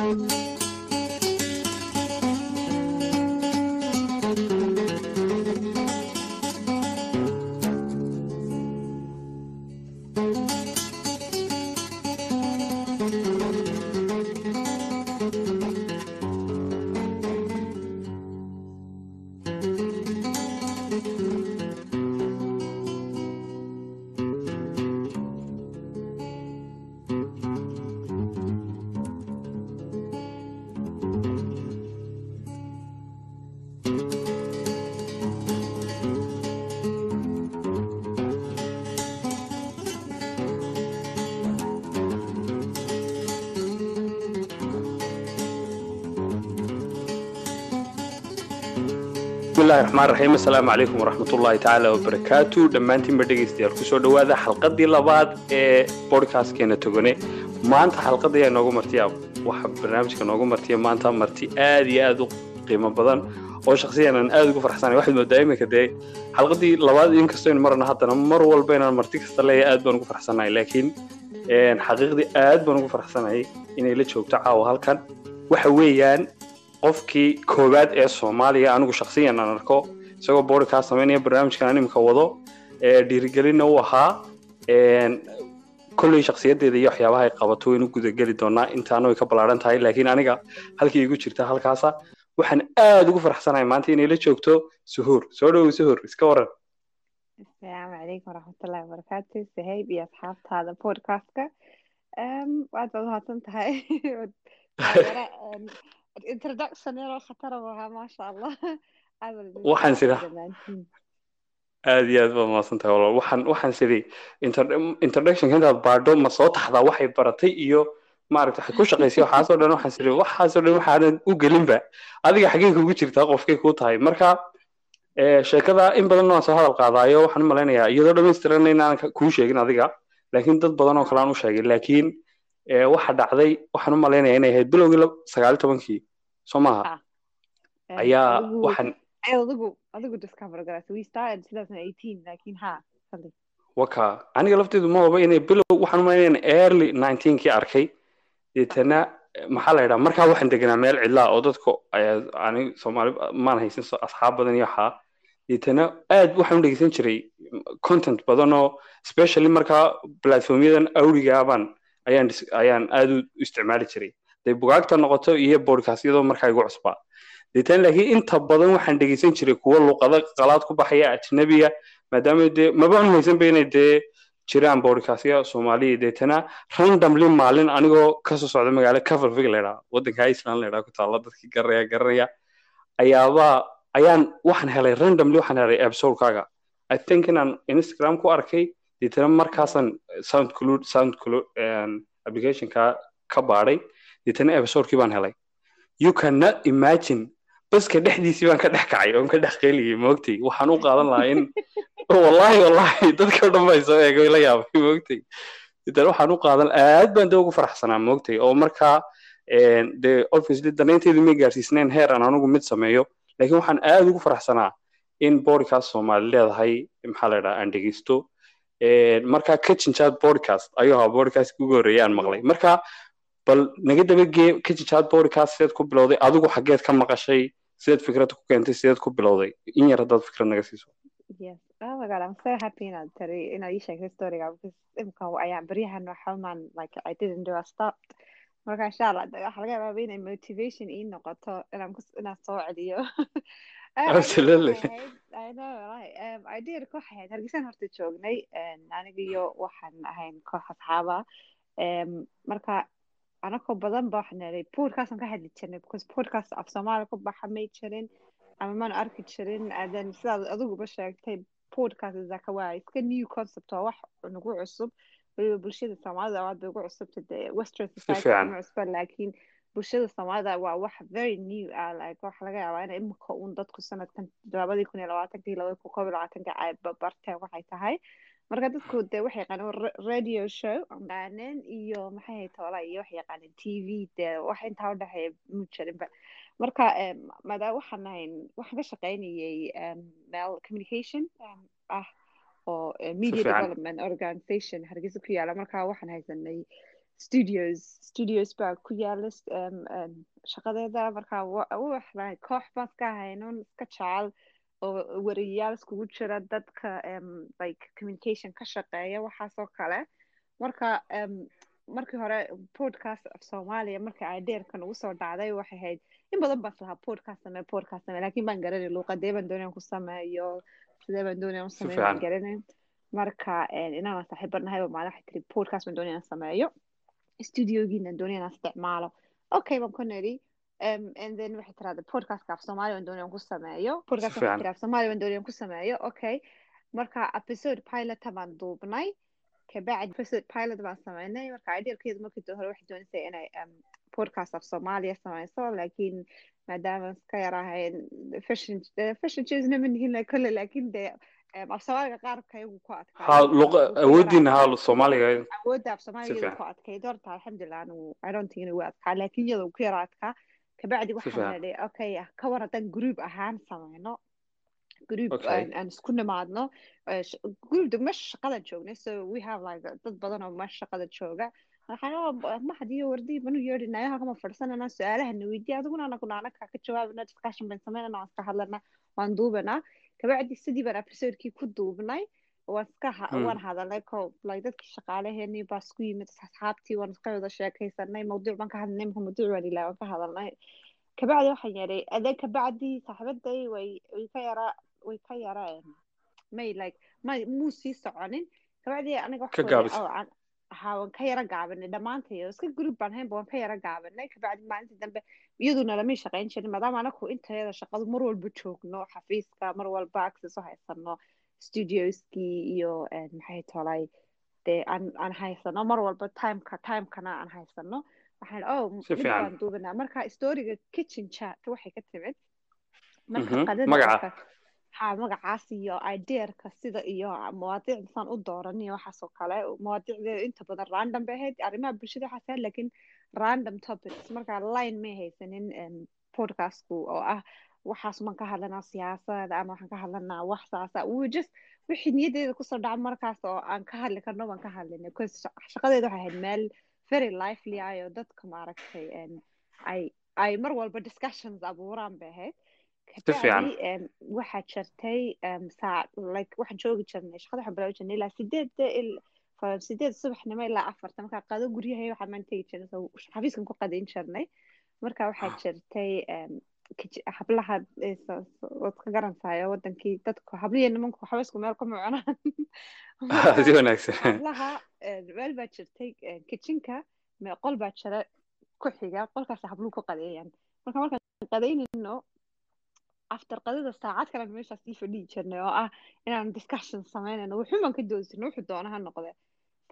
Música bismillahi raxmaan raxiim assalaamu calaykum waraxmatullaahi tacaala wabarakaatu dhammaantiinba dhegaystayaal ku soo dhowaada xalqadii labaad ee bodcastkeena togane maanta xalqada ayaa noogu martiya waxa barnaamijka noogu martiya maanta marti aad iyo aad u qiimo badan oo shaksiyan aan aad ugu farxsanay waxaad moodaa iminka dee. Xalqadii labaad inkastoo aynu marna haddana mar walba inaan marti kasta leeyahay aad baan ugu farxsanahay laakiin xaqiiqdii aad baan ugu farxsanahay inay la joogto caawa halkan. Waxa weeyaan qofkii koowaad ee soomaaliya anigu shaksiyan aan arko isagoo boodhkaa samaynaya barnaamijkan animka wado dhiirigelinna u ahaa kolley shaksiyadeeda iyo waxyaabaha ay qabato waynu gudageli doonaa. Intaana way ka ballaaran tahay laakiin aniga halkii igu jirta halkaasa waxaan aad ugu farxsanahay maanta inay la joogto suhuur. Soo dhowow suhuur iska waran. Asalaamu calaykum waraxmatullahi wabarakaatu sahayb iyo asxaabtaada podcastka. Aad baad umahadsan tahay introduction yaroo khatara buu ahaa maasha allah waxaan sida aad iyo aad baad mahadsan tahay walaal waxaan waxaan sidhi introductionka intaad baadho ma soo taxdaa waxay baratay iyo maaragta waxay ku shaqaysay waxaasoo dhan waxaan sidhi waxaasoo dhan waxaanan u gelinba adiga xaggee kugu jirtaa qofkay kuu tahay. Marka sheekada in badan waan soo hadal qaadaayo waxaan u malaynayaa iyadoo dhamaystiran inaan kuu sheegin adiga laakiin dad badan oo kale aan u sheegay. Laakiin waxa dhacday waxaan u malaynayaa inay ahayd bilowgii sagaali tobankii soo maaha. Ayaa waxaan adigu adigu discover garaysa we started 2018 laakiin ha waka aniga lafteedu ma huba inay bilow waxaan u early 19kii arkay. Deetana maxaa la yidhaha markaa waxaan deganaa meel cidlaa oo dadku ani soomaali maan haysan asxaab badan iyo waxaa. Deetana aad waxaan u dhegeysan jiray content badan oo especially markaa platformyadan awrigaabaan ayaan ayaan aad u isticmaali jiray. Day bugaagta noqoto iyo bodcastyadoo markaa igu cusbaa deetan laakiin inta badan waxaan dhegeysan jiray kuwo luqado qalaad ku baxaya ajnabiga maadaama dee mabaan haysanba inay dee jiraan bodcastya soomaaliya deetana randomly maalin anigoo ka soo socda magaalo cavalvig laydhaa waddanka iceland laydhaa ku taalla dadkii garanaya garanaya ayaabaa ayaan waxaan helay randomly waxaan helay episodekaaga. I think inaan instagram ku arkay deetana markaasaan soundcloud soundcloud applicationka ka baadhay deetana episodekii baan helay. You cannot imagine. Baska dhexdiisii baan ka dhex kacay oon ka dhex qeyliyay moogtay waxaan u qaadan lahaa in wallahi wallahi dadka dhan soo eegay la yaabay moogtay deetana waxaan u qaadan aad baan dee ugu faraxsanaa moogtay oo markaa dee obviously danaynteedu may gaarsiisnayn heer aan anigu mid sameeyo. Laakiin waxaan aad ugu faraxsanaa in boodhkaas soomaali leedahay maxaa la yidhaha aan dhegeysto marka kitchen chat podcast ayuu ahaa podcast ugu maqlay. Marka bal naga dabagee kitchen chat podcast sideed ku bilowday adigu xaggeed ka maqashay sideed fikrad ku keentay sideed ku bilowday. In yar haddaad fikrad naga siiso. Yes. Oh my god i'm so happy inaad tari inaad ii sheegtay storyga because imka ayaan baryahan waxamaan like i didn't do a stopped. Marka insha allah laga yaabaa inay motivation ii noqoto inaan soo celiyo absolutely I know right. Um idea koox ahayd hargeysan horta joognay aniga iyo waxaan ahayn koox asxaaba um marka anakoo badan ba waxaan helay podcastan ka hadli jirnay because podcast af soomaali ku baxa may jirin ama mana arki jirin then sidaad adiguba sheegtay podcast zaka waa iska new concept. oo wax nagu cusub weliba bulshada soomaalida aad bay ugu cusubta dee western society ma cusba laakiin bulshada soomaalida waa wax very new ah like waxa laga yaabaa in imika uun dadku sanadkan labadii kun iyo labaatankii labadii kun koob iyo labaatanka ay barteen waxay tahay marka dadku dee waxay yaqaaneen radio show yaqaaneen iyo maxay hay toola iyo waxay yaqaaneen t v dee wax intaa udhexeeya mu jirinba marka maadaama waxaan ahayn waxaan ka shaqaynayay meel communication ah oo media development organization hargeysa ku yaalla marka waxaan haysanay studios studios baa ku yaalla um, um, shaqadeeda marka waxlahay koox baan iska ahaynon iska jecel oo wariyayaal iskugu jira dadka um, like communication ka shaqeeya waxaasoo kale marka um, markii hore podcast of soomaaliya markii ideerkan ugu soo dhacday waxay ahayd in badan baan lahaa podcast samee podcast samee laakiin baan garanay luuqadee baan doonayaan ku sameeyo sidee baan doonayaan u sameeyo baan garanay marka inaan saaxiiba nahay oo maalin waxay tiri podcast baan doonayaan sameeyo studiogiina doonayaan isticmaalo okay baan ku nidhi um, and then waxay tirahda podcastka af soomaali baan doonayaan ku sameeyo podcast waxay tiraa af ku sameeyo okay marka episode pilota baan duubnay kabacdi episode pilot baan sameynay marka idealkeedu markii hore waxay doonaysay inay um, podcast af soomaaliya sameyso laakiin maadaama iska yarahayn fashion fashion chesna ma nihin kole laakiin dee af soomaaliga qaarka iyagu ku awoodiina ha soomaaliga awoodda af soomaaliga iyadu ku adkayd horta alxamdulilah anigu i don't think inuu adkaa laakiin iyada ku yara adkaa kabacdi waxaan nidhi okay ka war haddaan group ahaan sameyno group aan isku nimaadno group meesha shaqada joognay so we have like dad badan oo meesha shaqada jooga maxadiyo wardii banu yeedhinayo halkama fadhisanana su'aalahana weydiya adiguna anaguna anaka ka jawaabana discussion baan sameynana waan iska hadlana waan duubanaa kabacdi sidii baan episodekii ku duubnay waan iska waan hadalnay ko like dadkii shaqaalaheenii baa isku yimid asxaabtii waan iska wada sheekaysanay mawduuc baan ka hadlnay marka mawduuc waan ilaa waan ka hadalnay kabacdi waxaan yeedhay adeeg kabacdi saaxiibaday way way ka yara way ka yara may like may muu sii soconin kabacdi aniga waxa ha waan ka yara gaabanay dhammaantay iska group baan waan ka yara gaabanay kabacdi maalintii dambe iyaduna lamay shaqayn jirin maadaama anaku intayada shaqadu mar walba joogno xafiiska mar walba access u haysano studioskii iyo maxay tolay dee aan aan haysano mar walba timeka timekana aan haysano waxaan oh mid baan duubanaa marka storiga kitchen chat waxay ka timid. Marka qadada ha magacaas iyo ideerka sida iyo mawaadiicda saan u dooran iyo waxaas oo kale. Mawaadiicdeeda inta badan random bay ahayd arrimaha bulshada waxaas ahayd random topics. Marka line may haysanin podcastku oo ah waxaas maan ka hadlanaa siyaasada ama waxaan ka hadlanaa wax saasa just wixii niyadeeda ku soo dhaca markaas oo aan ka hadli karno baan ka hadlinay. Bcause shaqadeeda waxay ahayd meel very lively ah dadka maaragtay ay ay mar walba discussions abuuraan bay ahayd waxaa like waxaan joogi jirnay shaqada waxaan bilaabi jirnay ilaa sideedda sideed subaxnimo ilaa afarta markaa qado guryahay waxaan maan tegi jirnay xafiiskan ku qadayn jirnay marka waxaa jirtay hablaha waad ka garantahay wadankii dadku habliya nimanku xabaysku meel ku mucunaan hablaha meel baa jirtay kitchenka qol baa jira ku xiga qolkaas habluhu ku qadeeyaan marka markaan qadaynayno after qadada saacad kalen meeshaas ii fadhihi jirnay oo ah inaan discussion samaynayno wuxuu baan ka doodi jirnay wuxuu doona ha noqde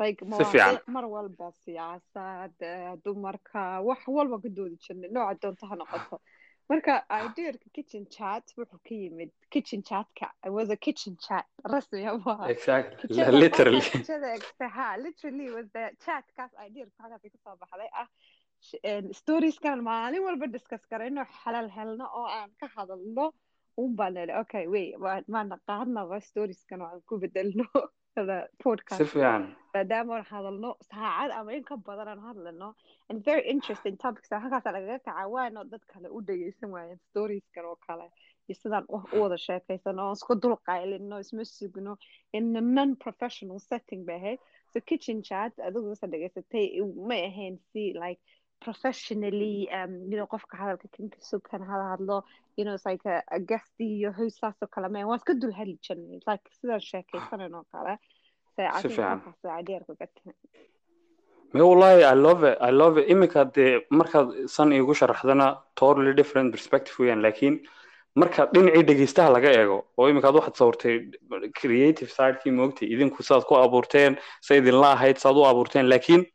like mawaadiic mar walba siyaasad dumarka wax walba ka doodi jirnay nooca doonto ha noqoto marka ideerka kitchen chat wuxuu ka yimid kitchen chatka was a kitchen chat. rasmi literally. ha literally was the chat. Kaas ideerka halkaas ka soo baxday ah storieskan maalin walba discuss garayno xalal helno oo aan ka hadalno un baan okay wey maana qaadnaba storieskan oo aan ku bedelno podcast. maadaama aan hadalno saacad ama in ka badan aan hadlano and very interesting topics halkaasa lagaga kaca waano dad kale u dhegeysan waayeen storieskan oo kale iyo sidaan u wada sheekaysano oo isku dul qaylino isma sugno in a non professional setting bay ahayd so kitchen chat adigu isa dhegeysatay may ahayn si like professionally um you know qofka hadalka kinka sugan hada hadlo you know it's like a, a guest iyo host saas oo kale. Waan iska dul hadli jirnay like sidaan sheekaysanan oo kale. Me wallahi i love it. I love it. Iminka dee markaad san iigu sharaxdana totally different perspective weeyaan laakiin marka dhinacii dhegeystaha laga eego oo iminkaad waxaad sawirtay creative sidekii moogtay idinku saad ku abuurteen sa idinla ahayd saad u abuurteen laakiin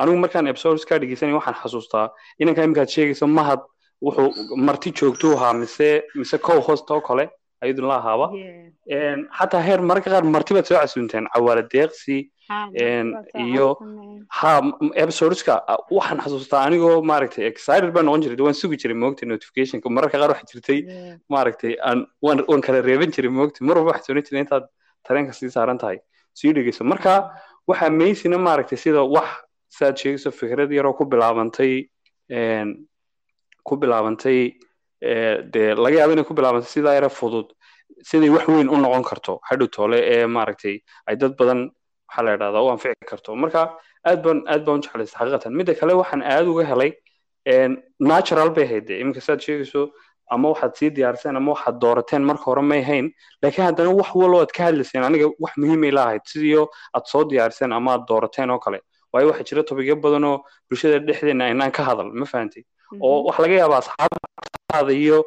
anigu markaan episodes ka dhegeysanay waxaan xasuustaa inanka iminkaad sheegayso mahad wuxuu marti joogtuu ahaa mise mise co host oo kale ayadun la ahaaba. Xataa heer mararka qaar marti baad soo casuunteen cawaala deeqsi iyo ha episodeska waxaan xasuustaa anigoo maaragtay excited baan noqon jiray waan sugi jiray moogtay notificationka mararka qaar waxaa jirtay maaragtay aan waan waan kala reeban jiray moogtay mar walba waxaa soonan jiray intaad tareenka sii saaran tahay. Sii dhegeyso. Marka waxaa meysina maaragtay sida wax sidaad sheegayso fikrad yaroo ku bilaabantay ku bilaabantay dee laga yaabo inay ku bilaabantay sidaa yara fudud siday wax weyn u noqon karto hadhow toole ee maaragtay ay dad badan waxaa la idhahdaa u anfici karto marka aad baan aad baan u jeclaystay xaqiiqatan midda kale waxaan aad uga helay natural bay ahayd dee iminka sidaad sheegayso ama waxaad sii diyaariseen ama waxaad doorateen marka hore may hayn laakiin haddana wax waloo aad ka hadlayseen aniga wax muhiimay la ahayd sidiio aad soo diyaariseen ama aad doorateen oo kale waayo waxaa jira tobigyo badan oo bulshada dhexdeena aynaan ka hadal ma fahantay oo waxa laga yaabaa asxaabtaada iyo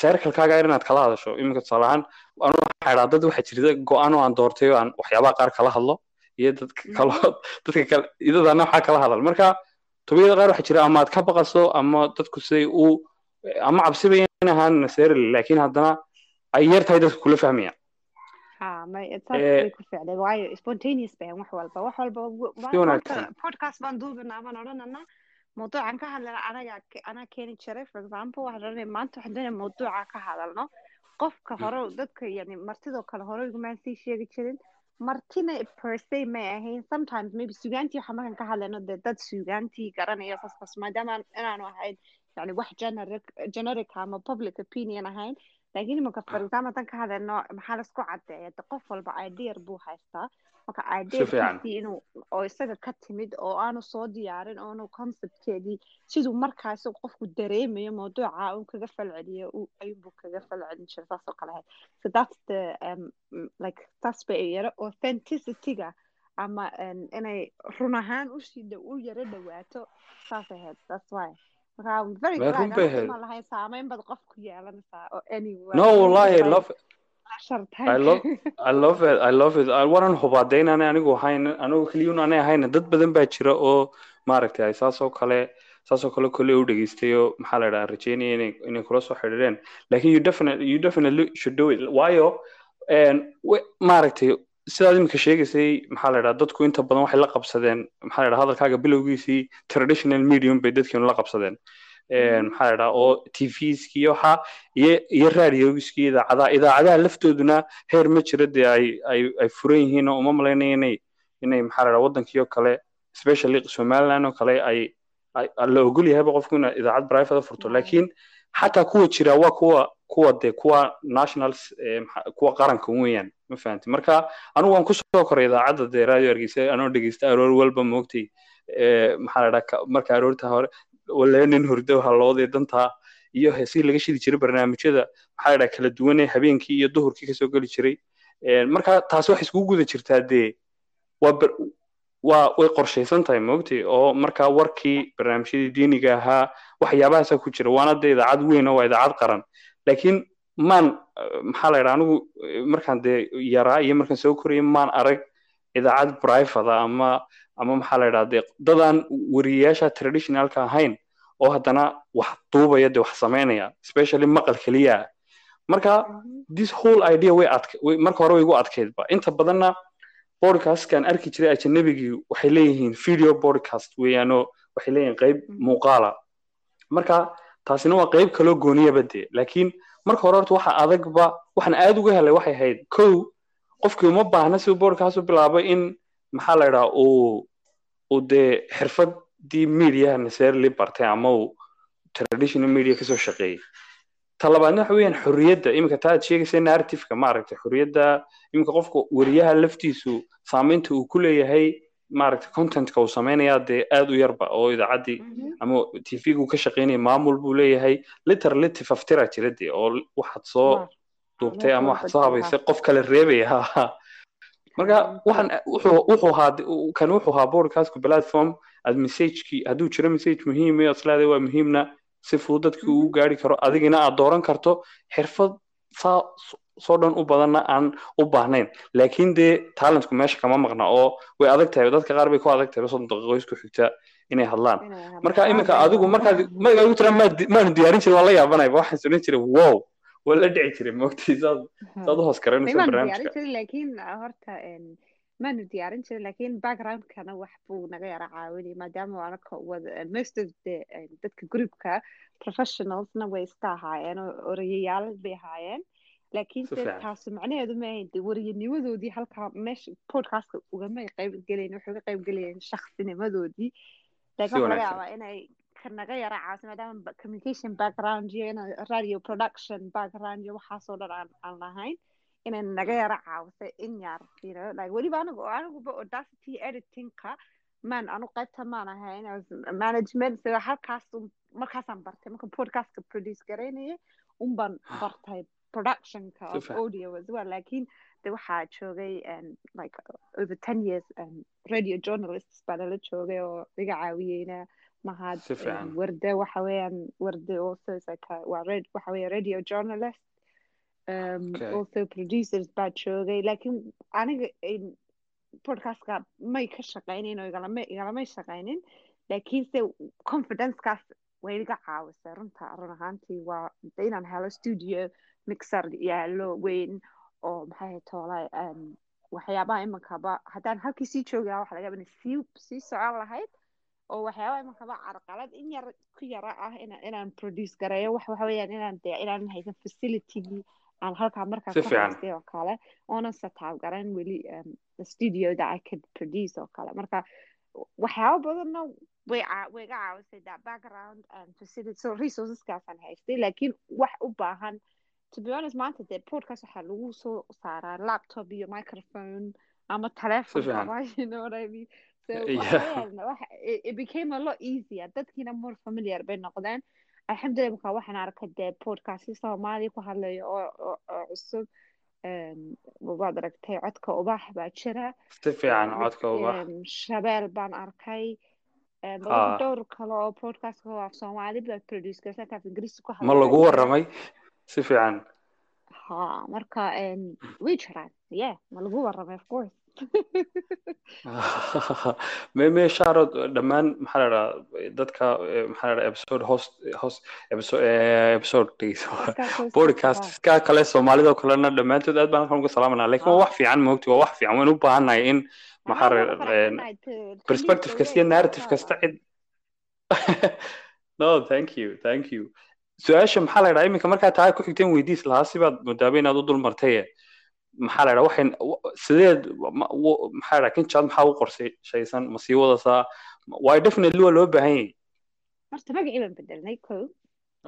seerkalkaaga er inaad kala hadasho. Iminka tusaale ahaan anu waxaa idhaa dad waxaa jirta go'aan oo aan doortay oo aan waxyaabaha qaar kala hadlo iyo dadka kalo dadka kale idadana waxaa kala hadal. Marka tobiyada qaar waxaa jira ama aad ka baqaso ama dadku siday u ama cabsiba in ahaan necessarily laakiin haddana ay yar tahay dadka kula fahmayaan waayo spontaneous bayan wax walba wax walba podcast baan duubinaa baan odhanana mawduucan ka hadlana anaga anaa keeni jiray for example waxaan odhanaya maanta waxaan doonaya mawduuca ka hadalno qofka hore dadka yani martidoo kale hore igumaan sii sheegi jirin martina per se may ahayn sometimes maybe sugaantii waxa markan ka hadlayno dee dad sugaantii garanaya saaskas maadaama inaanu ahayn yani wax generic generic ama public opinion ahayn laakiin example tan ka hadlayno maxaa la isku caddeeya de qof walba idear buu haystaa marka idearkiisii inuu oo isaga ka timid oo aanu soo diyaarin oonu conceptkeedii siduu markaas qofku dareemayo mawduuca uu kaga falceliyo ayuunbuu kaga falcelin jira saas oo kale ahayd so that's the um, like taas bay yaro authenticity-ga ama inay run ahaan u sii u yaro dhawaato saas ahayd that's why lahayn saameyn bad qof ku yeelanaysaa oo anyway. No wallahi I love it. I love I love it. I love it. Waran hubaa de inaanay anigu ahayn anigu keliyun aanay ahayn dad badan baa jira oo maaragtay ay saas oo kale saas oo kale kolley u dhageystay oo maxaa la idhaha rajeynaya inay kula soo you definitely you definitely should do it. Waayo maaragtay sidaad iminka sheegaysay maxaa la idhaha dadku inta badan waxay la qabsadeen maxaa la idhaha hadalkaaga bilowgiisii traditional medium bay dadkeenu la qabsadeen. Maxaa la idhaha oo tvskii waxa iyo iyo radiogiskii idaacadaha idaacadaha laftooduna heer ma jira dee ay ay ay furan yihiin oo uma malaynaya inay inay maxaa la idhaha waddankii oo kale especially somaliland oo kale ay la ogol yahayba qofku ina idaacad private furto. Laakiin xataa kuwa jira waa kuwa kuwa dee kuwa nationals kuwa qaranka weeyaan ma fahanti. Marka anigu waan ku soo koray idaacadda dee radio hargeysa anoo dhegeysta aroor walba moogtay maxaa la marka aroorta hore wala nin hurdo halloodee dantaa iyo heesii laga shidi jiray barnaamijyada. Maxaa la kala duwanee habeenkii iyo duhurkii ka soo geli jiray. Marka taasi waxay iskugu guda jirtaa dee. Waa way qorshaysan tahay moogtay oo markaa warkii barnaamijyadii diiniga ahaa waxyaabahaasaa ku jira. Waana dee idaacad weyn oo waa idaacad qaran. Laakiin maan maxaa la yidhaha anigu markaan dee yaraa iyo markaan soo korayay maan arag idaacad private ama ama maxaa la yidhaha dee dadaan wariyayaasha traditionalka ahayn oo haddana wax duubaya dee wax samaynaya especially maqal keliya. Marka this whole idea way adk marka hore way igu adkaydba inta badanna podcastkan arki jiray ajanabigii waxay leeyihiin video podcast weeyaanoo waxay leeyihiin qayb muuqaala. Marka taasina waa qayb kaloo gooniyaba dee. Laakiin marka hore horta waxa adagba waxaan aad uga helay waxay ahayd kow. Qofkii uma baahna si podcast u bilaabay in maxaa la idhaha uu uu dee xirfadii mediaha necessarily bartay ama uu traditional media ka soo shaqeeyey talabaadna waxa weeyaan xorriyadda iminka taa sheegaysa narrativeka maaragtay xorriyadda iminka qofka wariyaha laftiisu saamaynta uu ku leeyahay maaragtay contentka uu samaynayaa dee aad u yarba oo idaacaddii ama tvgu ka shaqaynaya maamul buu leeyahay. Literally tifaftira jira dee oo waxaad soo duubtay ama waxaad soo habaysay qof kale reebaya. Marka waxaan wuxuu ahaa kan wuxuu ahaa broadcastku platform aad messagekii hadduu jiro message muhiim iyo islaada waa muhiimna si fudud dadkii uu gaari karo adigina aad dooran karto xirfad saa soo dhan u badanna aan u baahnayn. Laakiin dee talentku meesha kama maqna oo way adag tahay dadka qaar bay ku adag tahay soddon daqiiqo isku xigta inay hadlaan. Marka iminka adigu markaad magaca ugu tira maanu diyaarin jirin waan la yaabanayba waxaan sunan jiray wow waa la dhici jiray moogtay saad saad u hoos barnaamijka. laakiin horta maanu diyaarin jirin laakiin backgroundkana wax buu naga yara caawinay maadaama anaka wada most of the dadka groupka professionalsna way iska ahaayeen oo orayayaal bay ahaayeen fiican. taasi macnaheedu ma ahayn dee wariyanimadoodii halkaa meesha podcastka ugamay qayb gelayn waxay uga qayb gelayeen shaksinimadoodii laakiin waxaa laga yaabaa inay ka naga yara caawiso maadaama communication background iyo inay radio production background iyo waxaasoo dhan aan aan lahayn inay naga yara caawiso in yar you know. Like weliba anigu aniguba audacity editingka man anu qaybta maan ahayn management halkaas markaasaan bartay marka podcastka produce garaynayay un baan bartay productionka of audio as well. Laakiin de waxaa joogay like over ten years um, radio journalists baa nala joogay oo iga caawiyeyna mahad warde waxa weeyaan warde also waa waxa radio journalist um, Okay. also producers baa joogay laakiin aniga in- podcastka may ka shaqaynin oo igalama igalamay shaqaynin laakiinse confidencekaas way iga caawisay runta run ahaantii waa inaan helo studio mixer yaallo weyn oo maxay toolay um, waxyaabaha iminkaba haddaan halkii sii joogi lahaa waxa laga yaabaa inay sii sii socon lahayd oo waxyaabaha iminkaba carqalad in yar ku yara ah inaan inaan produce gareeyo. Wax waxa weeyaan inaan de inaan haysan facilitygii aan halkaa markaa ku haystay oo kale. Oonan sataab garan weli the studio that I could produce oo kale. Marka waxyaabo badanna way caawisay that background and facility so resourceskaasaan haystay laakiin wax u baahan to be honest maanta dee podcast waxaa lagu soo saaraa laptop iyo microphone ama telephone fiican. qaba you know what I mean? So Yeah. waxa weeyaan waxa it, it became a lot easier. Dadkiina more familiar bay noqdeen alxamdulilah markaa waxaan arkay dee podcasti soomaaliya ku hadlayo oo cusub um, waad aragtay codka ubax baa jira si fiican codka ubax shabeel baan arkay dhowr kale oo podcast oo af soomaali baa produce garsan kaaf ingiriisi ku ma hadlaya lagu waramay si fiican. Ha marka way jiraan yeah ma lagu waramay of course. Me shaarod dhammaan maxaa la dhahaa dadka eh, maxaa la episode host host episode eh, episode Podcast host podcast ah. ka kale soomaalida oo kalena dhammaantood aad baan halkan uga salaamanaa laakiin waa Ah. wax fiican moogti waa wax fiican waynu u baahannahay in maxaa la- waan perspective kasta iyo narrative kasta cid no thank you thank you su'aasha maxaa la dhahaa iminka markaa taa ku xigteen weydiis lahaa sibaad moodaaba inaad u dul martaye maxaa la dhahaa waxay sideed maxaa la dhahaa kinjaad maxaa u qorshaysan ma sii wadasaa waayo definitely waa loo baahan yahay? Horta magacii baan bedelnay ko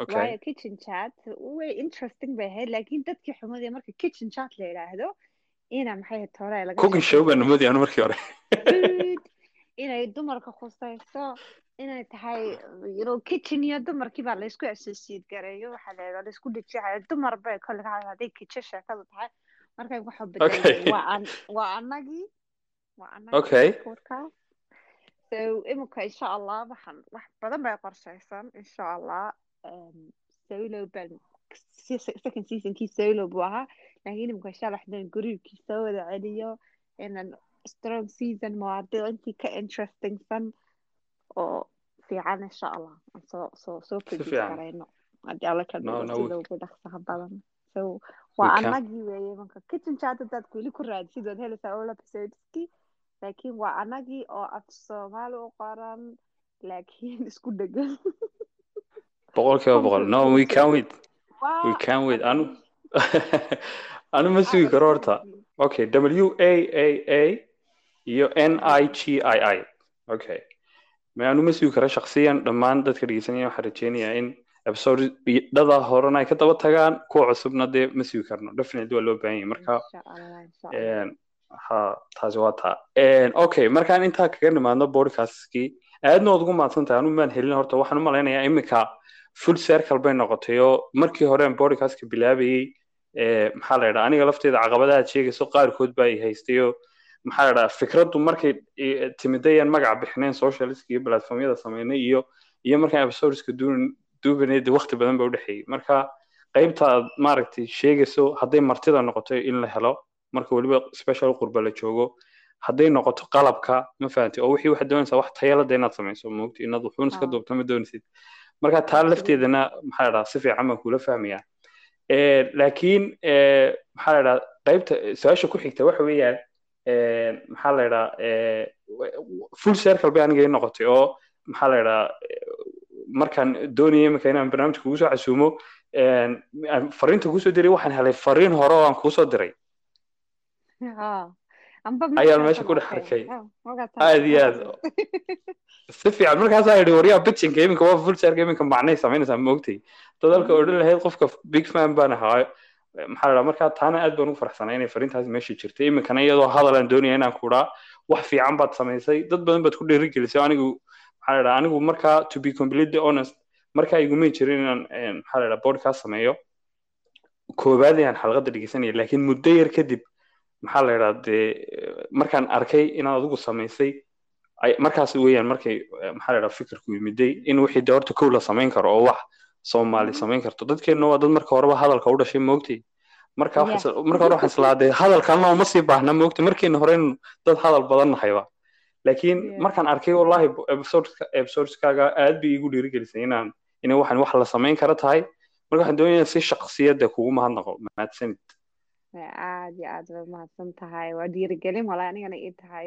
okay. Waayo kitchen chat? Way interesting bay ahayd laakiin dadkii xumadii marka kitchen chat la yidhaahdo ina maxay ahayd laga cooking show baan moodaya markii hore. Inay dumarka khusayso inay tahay you know kitchen iyo dumarkii baa laysku associate gareeyo waxaa la yidhahdaa laysku dhejiyay dumar bay kolle ka hadla hadday kitchen sheekadu tahay. Markay waxaa bedelay waa an waa so imika insha allah waxaan wax badan bay qorshaysan insha allah um, solo baan se- se- second seasonkii solo buu ahaa. Laakiin imika insha allah waxaan guriibkii soo wada celiyo inaan strong season mawaadiic intii ka interestingsan oo fiican insha allah aan soo soo soo garayno haddii alla ka ugu dhaqsaha badan so waa anagii weeye marka kitchen chat hadaad weli ku raadsid waad helaysaa all episodeski laakiin waa anagii oo af soomaali u qoran laakiin isku dhegan boqolkiiba boqol no we can wait we can wait anu anu ma sugi karo horta okay. W a a a. Iyo n i g i i. Okay ma anu ma sugi karo shakhsiyan dhammaan dadka dhegeysanaya waxaan rajeynayaa in episode dhada horena ay ka daba tagaan kuwa cusubna dee ma sugi karno. Definitely waa loo baahan yahay. Marka ha taasi waa taa. Okay markaan intaa kaga nimaadno podcastkii aadna waad ugu mahadsan tahay. Maan helin horta waxaan u malaynayaa iminka full circle bay noqotay oo markii hore aan podcastka bilaabayey maxaa la yidhaha aniga lafteeda caqabadaha sheegayso qaarkood baa i haystay oo maxaa la fikraddu markay i- timidayaan magaca bixineen socialist iyo platformyada sameynay iyo iyo markaan episodeska duuban duubaneed waqti badan ba udhexeeyey marka qaybta aad maaragtay sheegayso hadday martida noqoto in la helo marka weliba special qurba la joogo hadday noqoto qalabka ma fahanti oo wixii waxaad doonaysaa wax tayalada inaad samayso moogti inaad wuxuun iska Ah. duubto ma doonaysid. Marka taa lafteedana maxaa la si fiican baan kula fahmayaa Eh, laakiin eh, maxaa la qaybta su'aasha ku xigta waxa weeyaan maxaa la dhahaa eh, full circle bay aniga ii noqotay oo maxaa la dhahaa markaan doonayay iminka inaan barnaamijka kugu soo casuumo fariinta ku soo diray waxaan helay fariin hore oo aan kuusoo diray. Ayaan meesha ku dhex arkay. Aad iyo aad. Si fiican markaasaa idhi waryaa bitchinka iminka waa fulsharka iminka macnay samaynaysaa maogtay dad halka odhan lahayd qofka big fan baan ahaa maxaa la dhaha markaa taana aad baan ugu faraxsanaa inay fariintaasi meesha jirtay. Iminkana iyadoo hadal aan doonaya inaan ku dhaa wax fiican baad samaysay. Dad badan baad ku dhiirigelisay anigu maxaa la dhaha anigu markaa to be completely honest markaa igumay jirin inaan maxaa la dhaha podcast sameeyo. Koowaad ayaan xalqadda dhegeysanaya laakiin muddo yar kadib maxaa la dhaha dee markaan arkay inaad adigu samaysay markaas weeyaan markay maxaa la dhaha fikirku yimiday in wixii dee horta kow la samayn karo oo wax soomaali samayn karto. Dadkeenna waa dad marka horeba hadalka u dhashay moogtay marka marka hore waxaan islaaday hadalkalna uma sii baahna moogtay markiina hore in dad hadal badan nahayba. Laakiin markaan arkay wallahi episodeskaaga aad bay igu dhiirigelisay inaan inay waxaan wax la samayn kara tahay. Marka waxaan doonaya si shaksiyadda kugu mahadnaqo mahadsanid aad iyo aad bay mahadsan tahay waa dhiirigelin walaa anigana ii tahay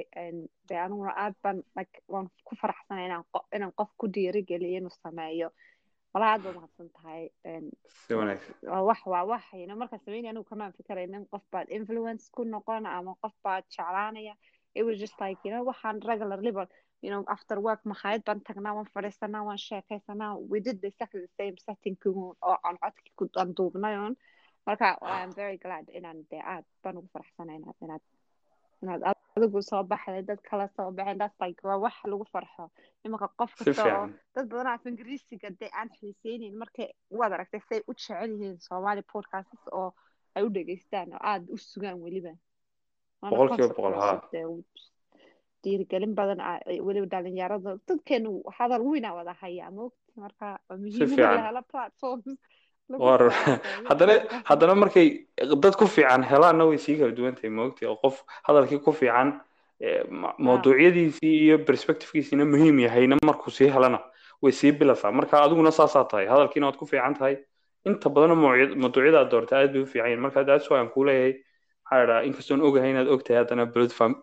de aniguna aad baan like waan ku faraxsanay inaan inaan qof ku dhiirigeliyo inuu sameeyo walaa aad baa mahadsan tahay wax waa wax yno markaa sameynaya anigu kamaan fikaraynin qof baad influence ku noqon ama qof baad jeclaanaya. It was just like you know waxaan regularly but you know after work makhaayad baan tagnaa waan fadhiisanaa waan sheekaysanaa we did exactly the same setting oo aan codki ku aan duubnay on marka i'm very glad inaan dee aad baan ugu faraxsanay inaad inaad inaad adigu soo baxday dad kale soo baxeen like waa wax lagu farxo imanka qof kasta oo dad badan af ingiriisiga dee aan xiiseynin markay waad aragtay say u jecel yihiin soomaali podcasts oo ay u dhegeystaan oo aad u sugaan weliba dhiirigelin badan weliba dhalinyarada dadkeenu hadal weynaa wada hayaa moogta marka waa muhiim in la helo platforms war. haddana haddana markay dad ku fiican helaanna way sii kala duwan tahay oo qof hadalkii ku fiican mawduucyadiisii iyo perspectivekiisiina muhiim yahayna markuu sii helana way sii bilasaa marka adiguna saasaa tahay hadalkiina waad ku fiican tahay inta badanna mawduucyada aad doorta aad bay u fiican yihiin marka that's why aan kuu leeyahay maxaa dhaha inkastoon ogahay inaad ogtahay haddana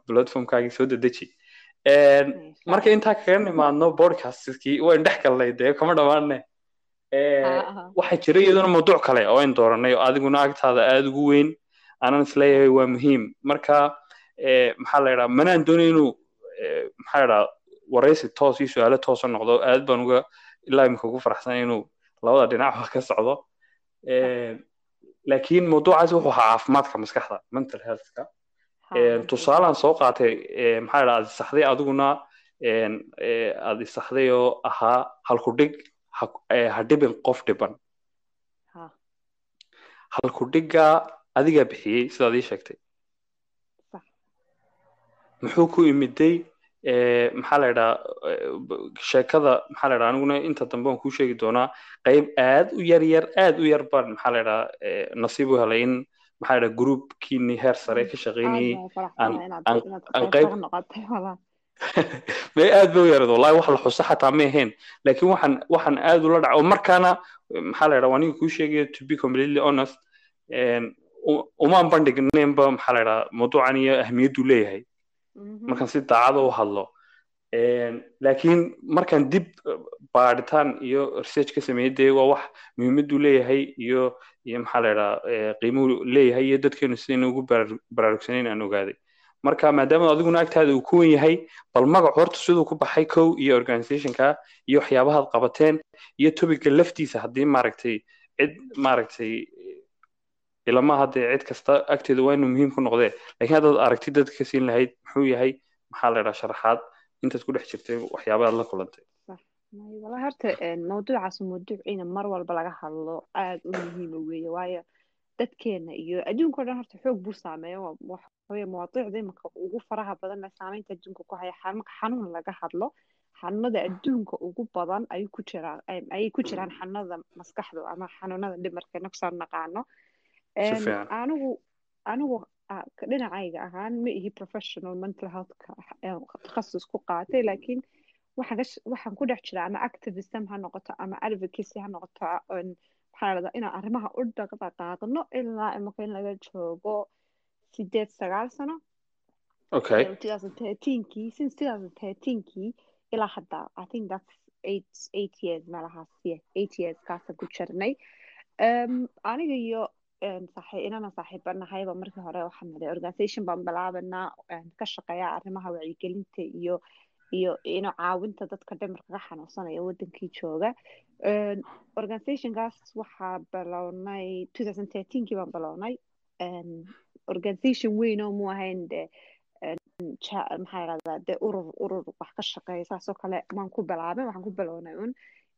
platformkaagii soo dedeji. Marka intaa kaga nimaadno podcastkii wayn dhex galnay dee kama dhammaanne waxaa jira iyaduna mawduuc kale oo ayn dooranay oo adiguna agtaada aada ugu weyn. Aanan is leeyahay waa muhiim. Marka maxaa la yidhaha manaan doonay inuu maxaa la yidhaha waraysi toos iyo su'aalo toosa noqdo. Aad baan uga ilaa imika ugu faraxsanay inuu labada dhinacba ka socdo. Laakiin mawduucaasi wuxuu ahaa caafimaadka maskaxda mental healthka. Tusaalaan soo qaatay maxaa la yidhaha aad isaxday adiguna aad isaxday oo ahaa halku dhig ha dhibin qof dhiban. Halku dhigga adigaa bixiyey sidaad ii sheegtay. Muxuu ku imiday maxaa la yidhaha sheekada maxaa la yidhaha aniguna inta dambe aan kuu sheegi doonaa qayb aad u yar yar aad u yar baan maxaa la yidhaha nasiib u helay in maxaa la yidhaha groupkiini heer sare ka shaqaynayay aan qayb may aad bay u yarad wallahi wax la xuso xataa may ahayn. Laakiin waxaan waxaan aad ula dhaca oo markaana maxaa la yidhaha aniga kuu sheegaya to be completely honest umaan bandhignaynba maxaa la yidhaha mawduucan iyo ahmiyaddu leeyahay. Markaan si daacada u hadlo. Laakiin markaan dib baadhitaan iyo research ka sameeyey dee waa wax muhiimaddu leeyahay iyo iyo maxaa la yidhaha qiimuhu leeyahay iyo dadkeenu sidayna ugu baraarugsanayn aan ogaaday marka maadaama adiguna agtaada uu ku wen yahay bal magac horta siduu ku baxay kow iyo organizationka iyo waxyaabahaad qabateen iyo topica laftiisa haddii maaragtay cid maaragtay ilama haddee cid kasta agteeda waa inuu muhiim ku noqdee. Lakiin haddaad aragti dadka ka siin lahayd muxuu yahay? Maxaa la yidhaha sharaxaad intaad ku dhex jirtay waxyaabahaad la kulantay. Wala horta mawduucaas mawduuc ina mar walba laga hadlo aad u muhiima weeye waayo dadkeena iyo adduunka dhan horta xoog buu saameeyo waxaweye mawaadiicda imanka ugu faraha badan ee saameynta adduunka ku haya marka xanuun laga hadlo xanuunada adduunka ugu badan ayay ku jiraan ayay ku jiraan xanuunada maskaxda ama xanuunada dhimarka inagsoo naqaano anigu anigu dhinacayga ahaan ma ihi professional mental healthka takhasus ku qaatay laakiin waxaan ku dhex jira ama activism ha noqoto ama advocacy ha noqoto maxaa inaan arrimaha u dhaqdhaqaaqno ilaa imaka in laga joogo sideed sagaal sano since ilaa hadda i think that's eight eight years meelahaas yeah eight years kaasaan ku jirnay aniga iyo inana saaxiibanahayba markii hore waxaan nidhi organization baan bilaabanaa ka shaqeeya arrimaha wacyigelinta iyo iyo ino caawinta dadka dhimirka ka xanuunsanaya wadankii jooga organizationkaas waxaa bilownay two thousand thirteenkii baan bilownay organization weyn oo mu ahayn de maxaa yidhahdaa de urur urur wax ka shaqeeya saasoo kale maan ku bilaabin waxaan ku bilownay un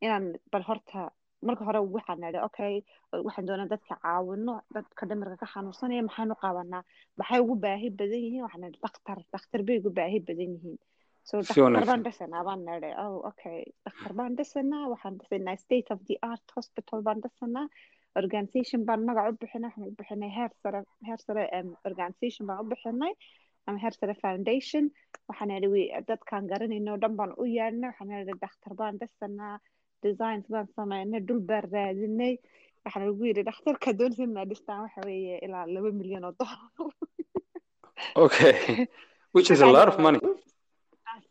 inaan bal horta marka hore waxaan nidhi okay waxaan doonaa dadka caawino dadka dhimirka ka xanuunsanaya maxaanu qabanaa? Maxay ugu baahi badan yihiin waxaan nidhi dhakhtar dhakhtar bay ugu baahi badan yihiin. So dhakhtar baan dhisanaa baan nidhi oh okay. Dhakhtar baan dhisanaa waxaan dhisanaa state of the art hospital baan dhisanaa organization baan magac u bixinay waxaan u bixinay heer sare heer sare organization baan u bixinay ama heer sare foundation. Waxaan nidhi dadkaan garanayno dhan baan u yeedhnay waxaan nidhi dhakhtar baan dhisanaa designs baan sameynay dhul baan raadinay. Waxaan lagu yidhi dhakhtarka doonaysa maa dhistaan waxa weeye ilaa laba milyan oo dollar okay. Which is a lot of money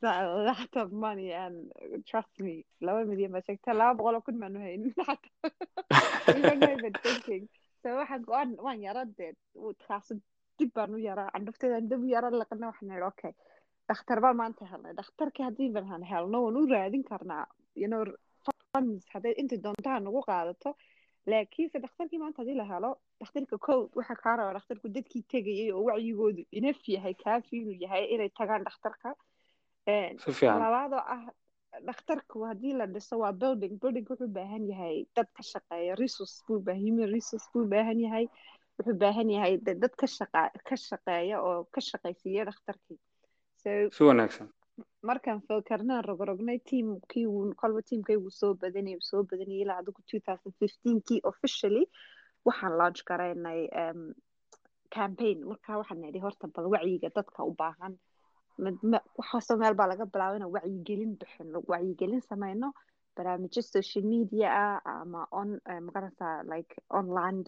That's a lot of money and trust me milyan baa sheegta laba boqol oo kun maanu haynin thinking. Go'aan waan yara dee kaasu dib baan u yaraa candhufteedaan dib u yara laqana waxaan nidhi okay. dhakhtar baan maanta helnay dhakhtarkii haddii baan helno waan u raadin karnaa know funds. hadday inta doontaha nagu qaadato laakiinse dhakhtarkii maanta haddii la helo dhakhtarka kow waxa kaa raba dhakhtarku dadkii tegayay oo wacyigoodu inaf yahay kaafi inuu yahay inay tagaan dhakhtarka labaadoo ah dhakhtarku haddii la dhiso waa building building wuxuu baahan yahay dad ka shaqeeya resource buu baahan human resource buu baahan yahay wuxuu baahan yahay dad ka shaqa ka shaqeeya oo ka shaqaysiiya dhakhtarkii si wanaagsan markaan fakarnaan rogrognay tiamkii uu kolba tiamkaygu soo badanay soo badanayay ilaa adigu two thousand fifteenkii officially waxaan launch garaynay campaign. marka waxaan nidhi horta bal wacyiga dadka u baahan waxaasoo meel baa laga bilaaba inaan wacyigelin bixino wacyigelin sameyno barnaamijyo social media ah ama on magarata like online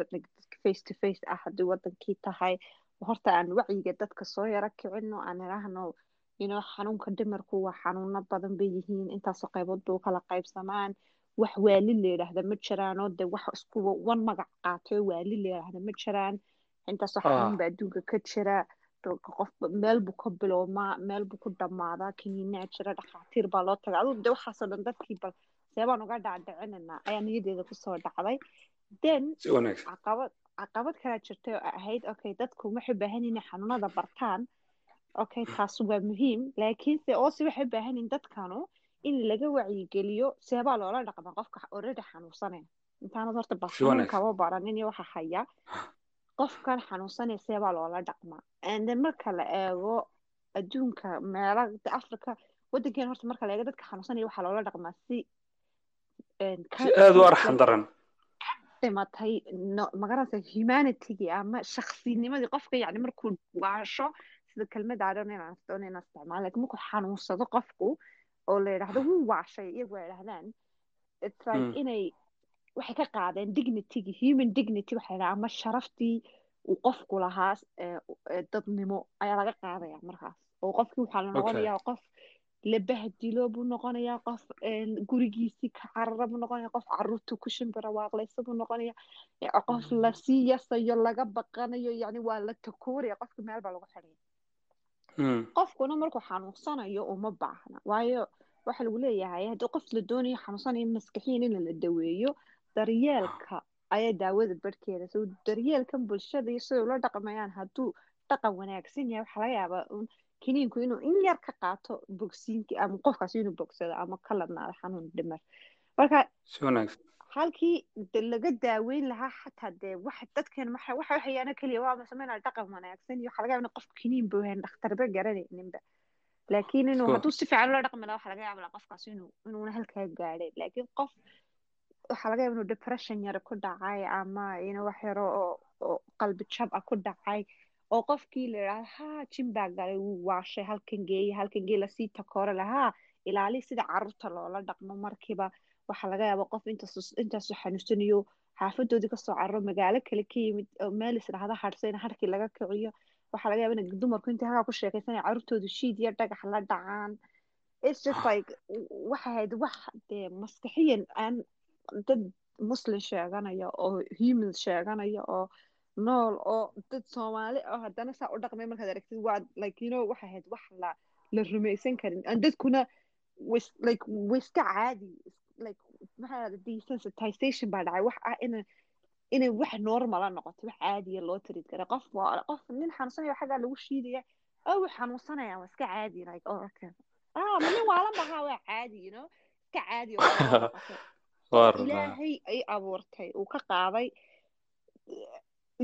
face to face ah haddii wadankii tahay. Horta aan wacyiga dadka soo yaro kicino aan idhaahno know xanuunka dhimarku waa xanuuno badan bay yihiin intaasoo qaybood bay u kala qaybsamaan. Wax waali la yidhaahda ma jiraan oo de wax isku wan magac qaatay oo waali la yidhaahda ma jiraan. Intaasoo xanuun baa adduunka ka jira qof meel buu ka bilowmaa meel buu ku dhammaadaa kiniinaa jira dhakhaatiir baa loo taga aduu de waxaasoo dhan dadkii bal seebaan uga dhacdhicinanaa ayaa niyadeeda ku soo dhacday then caqabad caqabad kalaa jirtay oo ahayd okay dadku waxay baahan inay xanuunada bartaan okay taas waa muhiim laakiinse oose waxay baahan yihiin dadkanu in laga wacyigeliyo seebaa loola dhaqmaa qofka already xanuunsanaya intaanad horta xanuunkaba baranin iyo waxa haya qofkan xanuunsanaya seebaa loola dhaqmaa. And marka la eego adduunka meela africa waddankeena horta marka la eego dadka xanuunsanaya waxaa loola dhaqmaa si aada u arxan daran. dhimatay magaranaysa humanitygii ama shaksinimadii qofka yani markuu waasho sida kelmada adon inaan doon inaan isticmaalo laakiin markuu xanuunsado qofku oo la yidhaahdo wuu waashay iyagu ay dhahdaan it's like inay waxay ka qaadeen dignitygii human dignity waxay dhaha ama sharaftii uu qofku lahaa dadnimo ayaa laga qaadaya markaas. Oo qofkii waxaa la noqonayaa qof la bahdilo buu noqonayaa qof gurigiisii ka carara buu noqonaya qof carruurta ku shimbira waaqlaysa buu noqonaya qof la sii yasayo laga baqanayo yani waa la takooraya qofka meel baa lagu xidhaya qofkuna markuu xanuunsanayo uma baahna. Waayo waxa lagu leeyahay haddii qof la doonayo xanuunsanayo maskaxiyan in la daweeyo daryeelka ayaa daawada barhkeeda so daryeelkan bulshada iyo siday ula dhaqmayaan hadduu dhaqan wanaagsan yahay waxaa laga yaabaa kiniinku inuu in yar ka qaato bogsiinki ama qofkaasi inuu bogsado ama ka ladnaado xanuun dhimar marka halkii laga daaweyn lahaa xataa dee wax dadkeen waxa hayaana keliya waa sameynaa dhaqan wanaagsan iyo waxa laga yaaba in qofka kiniin buu hayn dhakhtarba garanayninba laakiin inuu hadduu si fiican ula dhaqmi lahaa waxa laga yaaba qofkaas inuu inuuna halkaa gaadhay laakiin qof waxaa laga yaaba inuu depression yara ku dhacay ama inu wax yaro oo qalbi jab ah ku dhacay oo qofkii la yidhahdo ha jim baa galay wuu waashay halkan geeye halkan gee la sii takoore lahaa. Ilaali sida carruurta loola dhaqmo markiiba. Waxaa laga yaaba qof intaas intaasu xanuunsanayo xaafadoodii ka soo carro magaalo kale ka yimid meel isdhahda hadhsa in harkii laga kiciyo. Waxaa laga yaaba in dumarku intay halkaa ku sheekaysanaya carruurtoodu shiid iyo dhagax la dhacaan. It's just like waxa ahayd wax dee maskaxiyan aan dad muslim sheeganaya oo human sheeganaya oo nool oo dad soomaali oo haddana saa u dhaqmay markaad aragtid waa like you know waxa ahayd wax la la rumaysan karin. Aan dadkuna was like wiska caadi like maxaa desensitization baa dhacay wax ah ina inay wax normala noqoto wax caadiya loo tirid kara. Qof qof nin xanuunsanaya xaggaa lagu shiidaya oh wuu xanuunsanaya waa iska caadi like oh okay. Ah ma nin waalan bahaa waa caadi you know? Iska caadi oo ilaahay ay abuurtay uu ka qaaday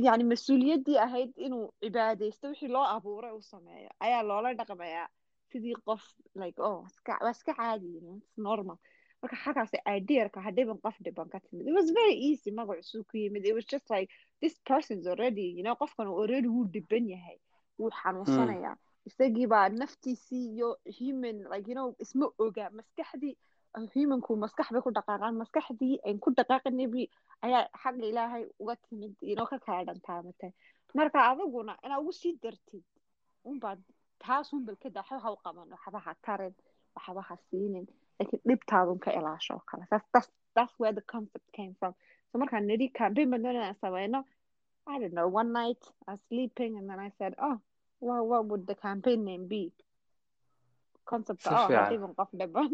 yani mas'uuliyaddii ahayd inuu cibaadaysto wixii loo abuuray uu sameeyo ayaa loola dhaqmayaa sidii qof like oh waa iska caadi you know it's normal. marka xagaas ideerka hadhiban qof dhiban ka timid it was very easy magaciisuu ku yimid it was just like this person's already you know qofkan already wuu dhiban yahay wuu xanuunsanayaa isagii baa naftiisii iyo human like you know isma oga maskaxdii humanku maskax bay ku dhaqaaqaan maskaxdii ayn ku dhaqaaqinabi ayaa xagga ilaahay uga timid inoo ka kala dhantaamatay marka adiguna inaa ugu sii dartid unbaad taas unbal kada waxba ha u qaban waxba ha tarin waxba ha siinin laakiin dhibtaadun ka ilaasho oo kale that's, where the concept came from. so markaan nidhi campaign baan doonayaan sameyno I don't know. One night I was sleeping and then I said oh well, what would the campaign name be? Concept oh qof dhiban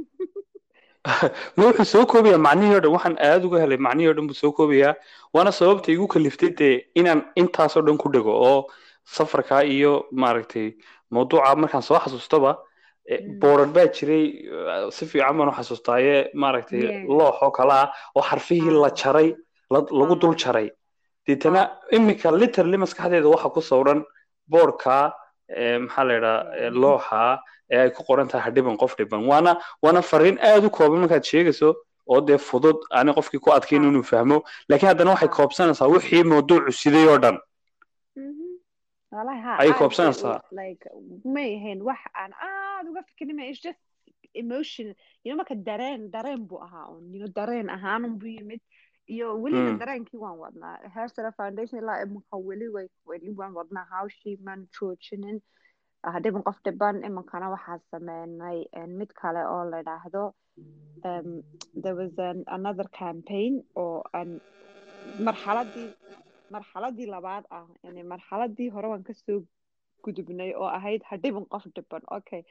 ma wuxuu soo koobayaa macnihii o dhan waxaan aad uga helay macnihii o dhan buu soo koobayaa waana sababta igu kaliftay dee inaan intaasoo dhan ku dhego oo safarka iyo maaragtay mawduuca markaan soo xasuustaba Mm. boorad baa jiray eh, si fiican baan u xasuustaaye maaragtay loox oo kale ah oo xarfihii la Ah. jaray la- lagu Ah. dul jaray deetana iminka literally maskaxdeeda waxa ku sawran boorka eh, maxaa la yidhaha eh, looxa ee ay ku qoran tahay hadhiban qof dhiban. Waana waana fariin aad u kooban markaad sheegayso oo dee fudud ani qofkii ku adkayn Ah. inuu fahmo. Laakiin haddana waxay koobsanaysaa wixii mawduucu siday oo dhan. Mhm. Ha ayay koobsanaysaa. like may ahayn wax aan aad uga fikirin it's just emotion. You know marka dareen dareen buu ahaa un you know dareen ahaan buu yimid. Iyo welina Mm. dareenkii waan wadnaa. Hersara foundation ilaa imanka weli way weli waan wadnaa hawshii maan joojinin hadhiban qof dhiban imankana waxaa sameynay mid kale oo la idhaahdo there was an, another campaign oo marxaladii marxaladii labaad ah yani marxaladii hore waan ka soo gudubnay oo ahayd hadhiban qof dhiban. Okay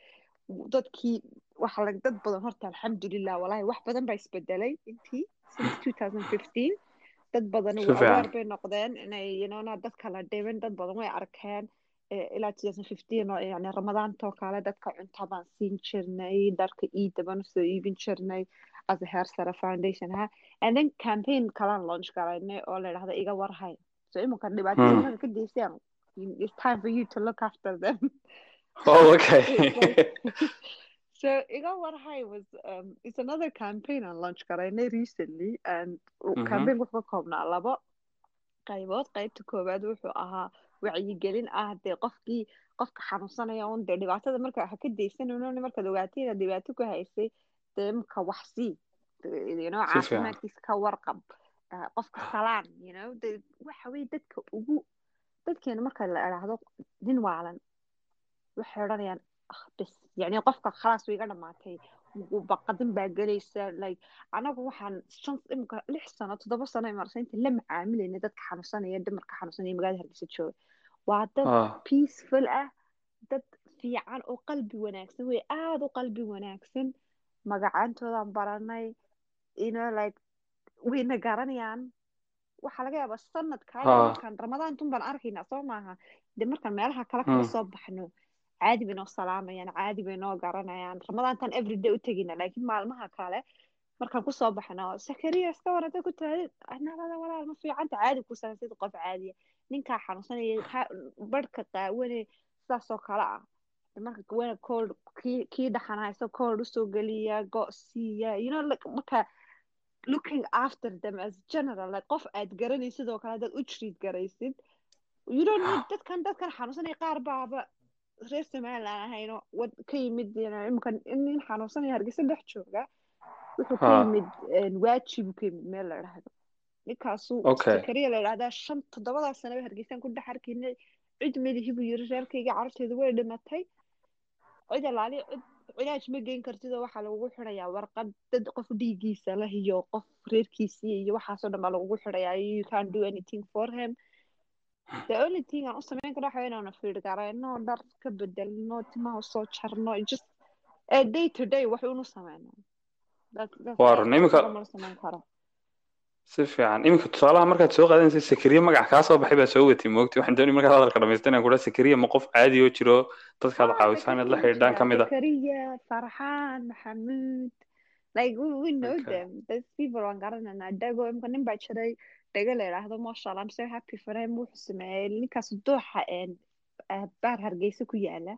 dadkii waxa la dad badan horta alxamdulilah walahi wax badan baa isbedelay intii since 2015 dad badan awaar bay noqdeen inay dadka la dhiban dad badan way arkeen ilaa 2015 oo yani ramadaantoo kale dadka cunta baan siin jirnay dharka iida baan u soo iibin jirnay as a hair sara foundation ha and then campaign kalaan launch garaynay oo la idhahda iga warhay so imanka dhibaatada imanka ka deysaan it's time for you to look after them. Oh okay. So iga warhay was um, it's another campaign aan launch garaynay recently. And campaign wuxuu ka koobnaa labo qaybood qaybta koowaad wuxuu ahaa wacyigelin ah dee qofkii qofka xanuunsanaya un dee dhibaatada marka waxa ka daysanayno markaad ogaatay inaad dhibaato ku haysay dee marka wax sii you know Si fiican. caafimaadkiisa ka warqab qofka salaan dee waxa weye dadka ugu dadkeena marka la idhaahdo nin waalan waxay odhanayaan ah bes yani qofka khalaas way iga baqadin baa gelaysa like anagu waxaan shan imika lix sano toddoba sano imarsa inta la macaamilayna dadka xanuunsanaya dumarka xanuunsanaya magaalada hargeysa jooga waa dad peaceful ah dad fiican oo qalbi wanaagsan wey aada u qalbi wanaagsan magacaantoodaan baranay you know like wayna garanayaan waxaa laga yaabaa sanadkaa markaan ramadaantun baan arkaynaa soo maaha dee markaan meelaha kale kala soo baxno caadi bay noo salaamayaan caadi bay noo garanayaan ramadaantan everyday u tegina laakiin maalmaha kale markaan ku soo baxno sakariya iska warada ku tahay nabada walaal ma fiicanta caadi ku salan sida qof caadiya ninkaa xanuunsanaya ka- barhka qaawane sidaasoo kale ah marka gawana kood kii kii dhaxan haysto kood u soo geliya go siiya you know like marka looking after them as general like qof aad garanaysid sidoo kale haddaad u treat garaysid you don't need dadkan dadkan xanuunsanaya qaar baaba reer somaliland ahayno wad ka yimid imika nin xanuunsanaya hargeysa dhex jooga wuxuu ka yimid waajibu ka yimid meel la idhaahdo ninkaasu Okay. sakariya la idhahdaa shan toddobadaa sanaba hargeysaan ku dhex arkaynay cid melihi buu yiri reerkayga carruurteedu way dhimatay cid alaali cid cilaaj ma geyn kartid oo waxaa lagugu xirayaa warqad dad qof dhiiggiisa leh iyo qof reerkiisii iyo waxaasoo dhan baa lagugu xirayaa you can't do anything for him the only thing aan u samayn karo waxa inaanu fiir garayno dhar ka bedelno timaha u soo jarno just eh, day to day wax unu sameyno Iminka- si fiican iminka tusaalaha markaad soo qaadanaysa sakariye magac kaa soo baxay baa soo watay moogti waxaan doonay markaad hadalka dhamaystirnaan kudha sakariye ma qof caadi oo jiro dadkaad Ah, caawisaan inaad la Zakariya xidhiidhaan ka mid ah. Farxaan Maxamuud. Like we, know them. Those people waan garananaa dhago imka nin baa jiray dhago la yidhaahdo mashallah I'm so happy for him wuxuu sameeyey ninkaas dooxa baar hargeysa ku yaalla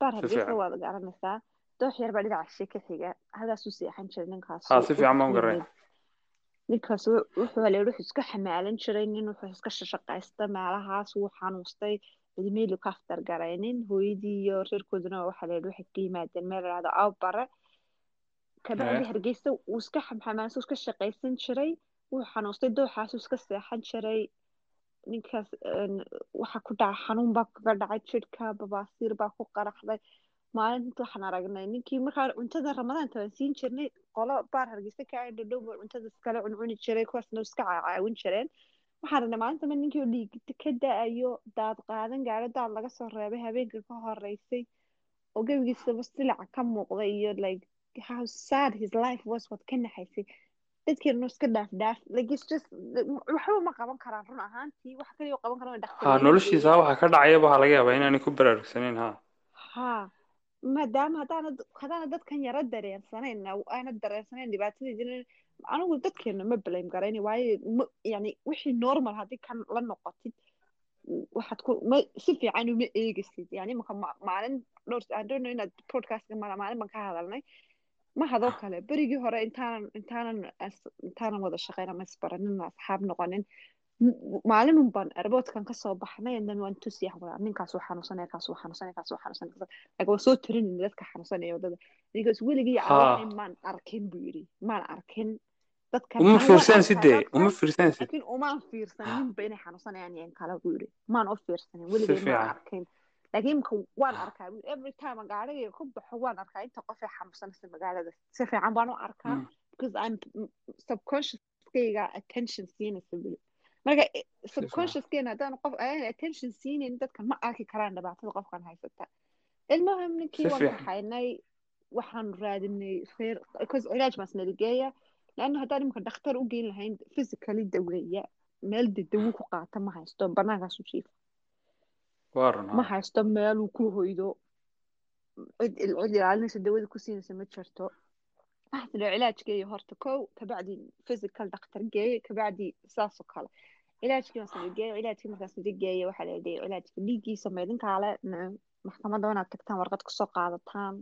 baar hargeysa waad garanaysaa doox yar baa dhinaca shee ka xiga halkaasuu seexan jiray ninkaas si fiican baan ninkaas wuxuu haleey wuxuu iska xamaalan jiray nin wuxuu iska shaqaysta meelahaas wuu xanuustay cidmeelu ka aftar garaynin hooyadii iyo reerkooduna waxa yidhi waxay ka yimaadeen meel la yidhahdo awbare kabacdi hargeysa wuu iska xamxamaansa iska shaqaysan jiray wuu xanuustay dooxaasuu iska seexan jiray. Ninkaas waxa ku dhacay xanuun baa kaga dhacay jidhka babaasiir baa ku qaraxday. Maalinta waxaan aragnay ninkii markaa cuntada ramadaanta waan siin jirnay qolo baar hargeysa ka ay dhadhow baa cuntada iskala cuncuni jiray kuwaasna iska caawin jireen. Waxaan aragnay maalinta ma ninkii oo dhiig ka da'ayo daad qaadan gaaro daad laga soo reebay habeenka ka horeysay oo gebigiisaba silaca ka muuqday iyo like how sad his life was waad ka naxaysay dadkeenu iska dhaaf dhaaf like it's just waxba ma qaban karaan run ahaantii wax kaliya oo qaban karaan ha noloshiisa waxa ka dhacayaba waxaa laga yaabaa inaanay ku baraarugsanayn ha. Ha maadaama haddaana haddaana dadkan yara dareensanayn aana dareensanayn dhibaatadii jirin anigu dadkeena ma blame garayni waayo ma yani wixii normal haddii kan la noqotid waxaad ku ma si fiican uma eegaysid. Yani imaka ma- maalin dhowr I don't know inaad podcastka maalin baan ka hadalnay ma hadoo kale berigii hore intaanan wada shaqayn ama isbaranin asxaab noqonin m- maalin un baan airportkan ka soo baxnay and waan tusi waxaan ninkaas uu xanuunsanaya kaas uu xanuunsanaya kaas uu xanuunsanaya like waa soo tirinayna dadka xanuunsanaya waddada ninkaas weligii Ha. calahay maan arkin buu yidhi maan arkin dadkan uma anigu waan fiirsan arkaa sidee dadkan uma fiirsan sid laakiin umaan fiirsaninba inay xanuunsanayaan in kale buu yidhi maan u fiirsanin weligay maan arkin laakiin imka waan arkaa yidhi. every time gaadhiga ku baxo waan arkaa inta qof ee xanuunsanaysa magaalada si fiican baan u arkaa because I'm subconsciouskayga attention siinaysa marka subconsciouskeena haddaan qof aan attention siinayn dadkan ma arki karaan dhibaatada qofkan haysata ilmahan ninkii waan kaxaynay waxaan raadinay reer because cilaaj baas naligeeya laanna haddaan imika dhakhtar u geyn lahayn physically daweeya meel de dawo ku qaata ma haysto banaankaas u jiifa ma ha haysto meel uu ku hoydo cid ilaalinaysa dawada ku siinaysa ma jirto waxaa tidhi cilaajkeeya horta kow kabacdi physical dhakhtar geeye kabacdi saasoo kale cilaajkii waan sanageeye cilaajkii markaan sanageeye waxaa la yidhi cilaajka dhiiggiisa meedinkaale maxkamadda inaad tagtaan warqad ku soo qaadataan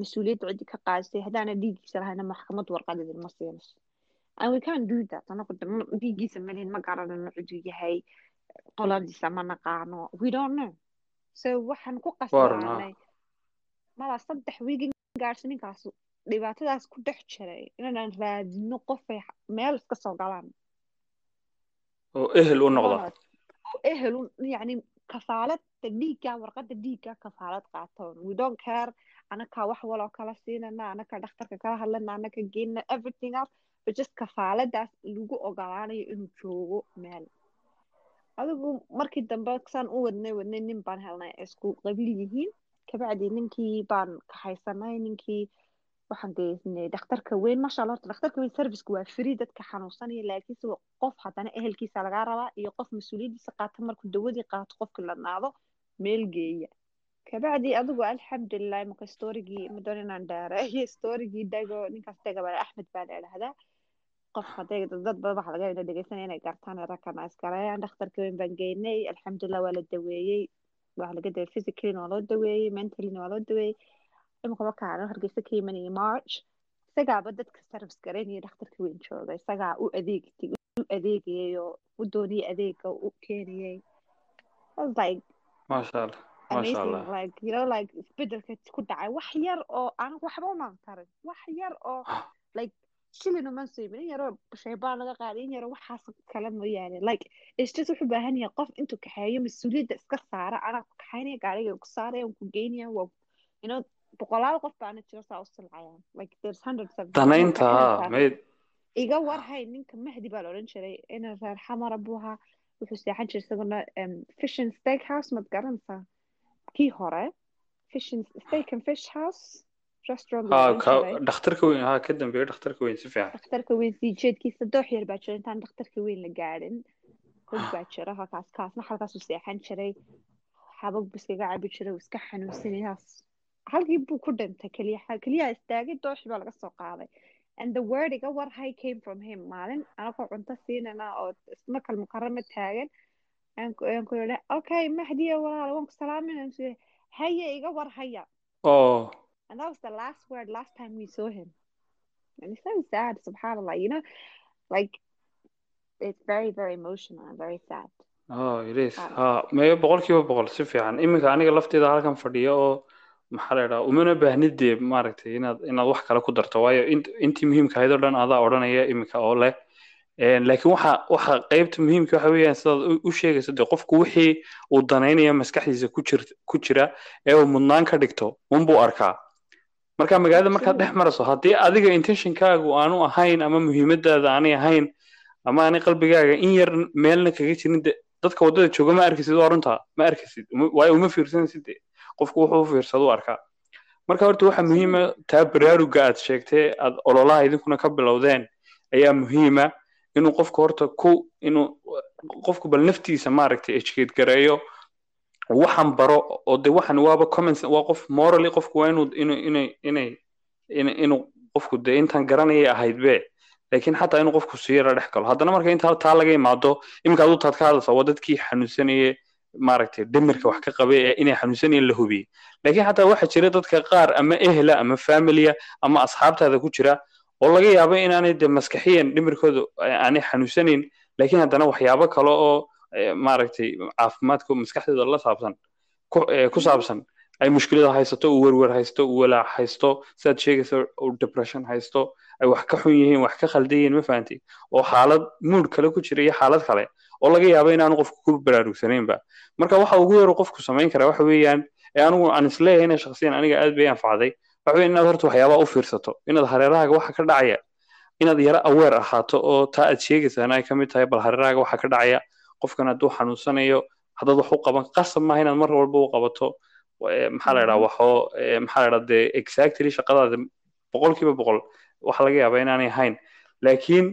mas'uuliyadda ciddi ka qaadisay haddaana dhiiggiisa lahayna maxkamad warqad idinma siinayso and we can't do that anagu dhiiggiisa malihin ma garanayno ciduu yahay qoladiisa ma naqaano we don't know. So waxaan ku qasbaanay malaa saddex wiigin ninkaas dhibaatadaas ku dhex jiray inaan raadino qofay meel iska soo galaan oo ehel u noqda oo ehel u yani kafaalada dhiigga warqada dhiigga kafaalad qaatoon we don't care. anakaa wax waloo kala siinana anakaa dhakhtarka kala hadlana anaka geynana everything else. But just kafaaladaas lagu ogolaanayo inuu joogo meel adigu markii dambe saan u wadnay wadnay nin baan helnay ay isku qabiil yihiin kabacdi ninkii baan kaxaysanay ninkii waxaan geysnay dhakhtarka weyn masha allah horta dhakhtarka weyn serviceka waa free dadka xanuunsanaya laakiinse qof haddana ehelkiisa lagaa rabaa iyo qof mas'uuliyaddiisa qaata markuu dawadii qaato qofkii ladnaado meel geeya kabacdi adigu alxamdulilah marka storygii madoon inaan dhaareeyo storygii dago ninkaas daga baa axmed baa la idhahdaa qof hadday dad badan waxa laga ina dhegeysanaya inay gartaan dhakhtarka weyn baan geynay alxamdulilah waa la daweeyey waa laga daweeyey physicallyna waa loo daweeyey mentallyna waa loo daweeyey imika markaa aan hargeysa ka imanayay march isagaaba dadka service garaynaya dhakhtarka weyn jooga isagaa u adeegtay u adeegayay oo u doonayay adeega u keenayay I was like maasha allah maasha amazing allah like you know like isbeddelka ku dhacay wax yar oo aan waxba umaan tarin wax yar oo like shilin uman soomin in yaroo shaybaan laga qaaday in yaroo waxaas kale mooyaane like it's just wuxuu baahan yahay qof intuu kaxeeyo mas'uuliyadda iska saara anaa ku kaxaynaya gaariga ku saaraya ku geynaya waa you know boqolaal qof baana jiro saa u silcayaan like there's hundreds of danaynta mayd iga warhay ninka mahdi baa la odhan jiray ina reer xamara buu ahaa wuxuu seexan jiray isaguna em, fish and steak house mad garanaysaa kii hore fish and steak and fish house dhakhtarka weyn ha ka dhakhtarka weyn si fiican. Dhakhtarka weyn sii jeedkiisa doox yar baa jira intaan dhakhtarka weyn la gaadhin hog baa jira halkaas kaasna halkaasuu seexan jiray. Xabag buu iskaga cabi jiray uu iska xanuunsanayaas halkii buu ku dhintay keliya keliyaa istaagay dooxii baa laga soo qaaday. And the word iga warhay came from him. Maalin anagoo cunto siinana oo makal mukarama taagan. Aan ku aan ku yidhi okay mahdiya walaal waan ku yidhi, haya iga warhaya oo and that was the last word last time we saw him. And it's so sad subhanallah you know like it's very very emotional and very sad. Oh it is. Ah. ha maya boqolkiiba boqol si fiican iminka aniga lafteeda halkan fadhiya oo maxaa la idhaha umana baahnid dee maaragtay inaad inaad wax kale ku darto waayo int- intii muhiimka ahayd oo dhan adaa odhanaya iminka oo leh laakiin waxa waxa qaybta muhiimka waxa weeyaan sidaad u- u sheegayso dee qofku wixii uu danaynaya maskaxdiisa ku jir ku jira ee uu mudnaan ka dhigto unbuu arkaa marka magaalada markaad dhex marayso haddii adiga intentionkaagu aanu ahayn ama muhiimadaada aanay ahayn ama aanay qalbigaaga in yar meelna kaga jirin de dadka waddada jooga ma arkisid runta ma arkisid waayo uma fiirsanaysid de qofku wuxuu u fiirsado u arkaa. Marka horta waxa muhiima taa baraaruga aad sheegtay aad ololaha idinkuna ka bilowdeen ayaa muhiima inuu qofku horta ku inuu qofku bal naftiisa maaragtay educate gareeyo waxaan baro oo de waxan waaba comments waa qof morally qofku waa inuu inuu inay inay in- inuu qofku de intaan garanayay ahayd be laakiin xataa inuu qofku si yara dhex galo. Haddana marka inta taa laga imaado iminka aduu ka hadlaysaa waa dadkii xanuunsanayay maaragtay dhimirka wax ka qabay ee inay xanuunsanayeen la hubiyey laakiin xataa waxaa jira dadka qaar ama ehla ama familia ama asxaabtaada ku jira oo laga yaabo inaanay de maskaxiyan dhimirkooda aanay xanuunsanayn laakiin haddana waxyaabo kale oo maaragtay caafimaadka maskaxdooda la saabsan ku saabsan. Ay mushkilada haysato uu werwer haysto uu walaac haysto sidaad sheegaysa uu depression haysto ay wax ka xun yihiin wax ka khaldan yihiin ma fahanti? Oo xaalad mood kale ku jira iyo xaalad kale oo laga yaabo inaanu qofku ku baraarugsanaynba. Marka waxa ugu yar uu qofku samayn karaa waxa weeyaan ee anigu aan is leeyahay inay shakhsiyan aniga aad bay anfacday waxa weeye inaad horta waxyaabaha u fiirsato inaad hareerahaaga waxa ka dhacaya inaad yara aweer ahaato oo taa aad sheegaysaana ay ka mid tahay bal hareerahaaga waxa ka dhacaya qofkan hadduu xanuunsanayo haddaad wax u qaban qasab maaha inaad mar walba u qabato. Maxaa la idhaha waxoo eh, maxaa la idhaha dee exactly shaqadaada boqolkiiba boqol waxa laga yaabaa inaanay ahayn. Laakiin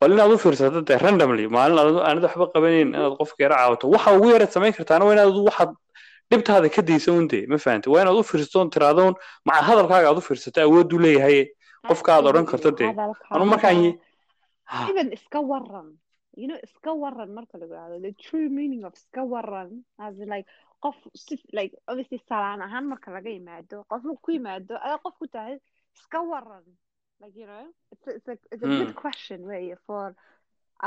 bal inaad u fiirsato dee randomly maalin aanad waxba qabanayn inaad qofka yara caawato waxa ugu yaraad samayn kartaana waa inaad waxaad dhibtaada ka daysa un dee ma fahantay waa inaad u fiirsato on tiraado un maca hadalkaaga aad u fiirsato awood u leeyahay. Qofka aad odhan karto dee anu markaan even iska waran you know iska waran marka lagu yidhahdo the true meaning of iska waran as in like qof si like obviously salaan ahaan marka laga yimaado qof ku yimaado ayaa qof ku tahay iska waran like you know it's a, it's a, it's a good Hmm. question way for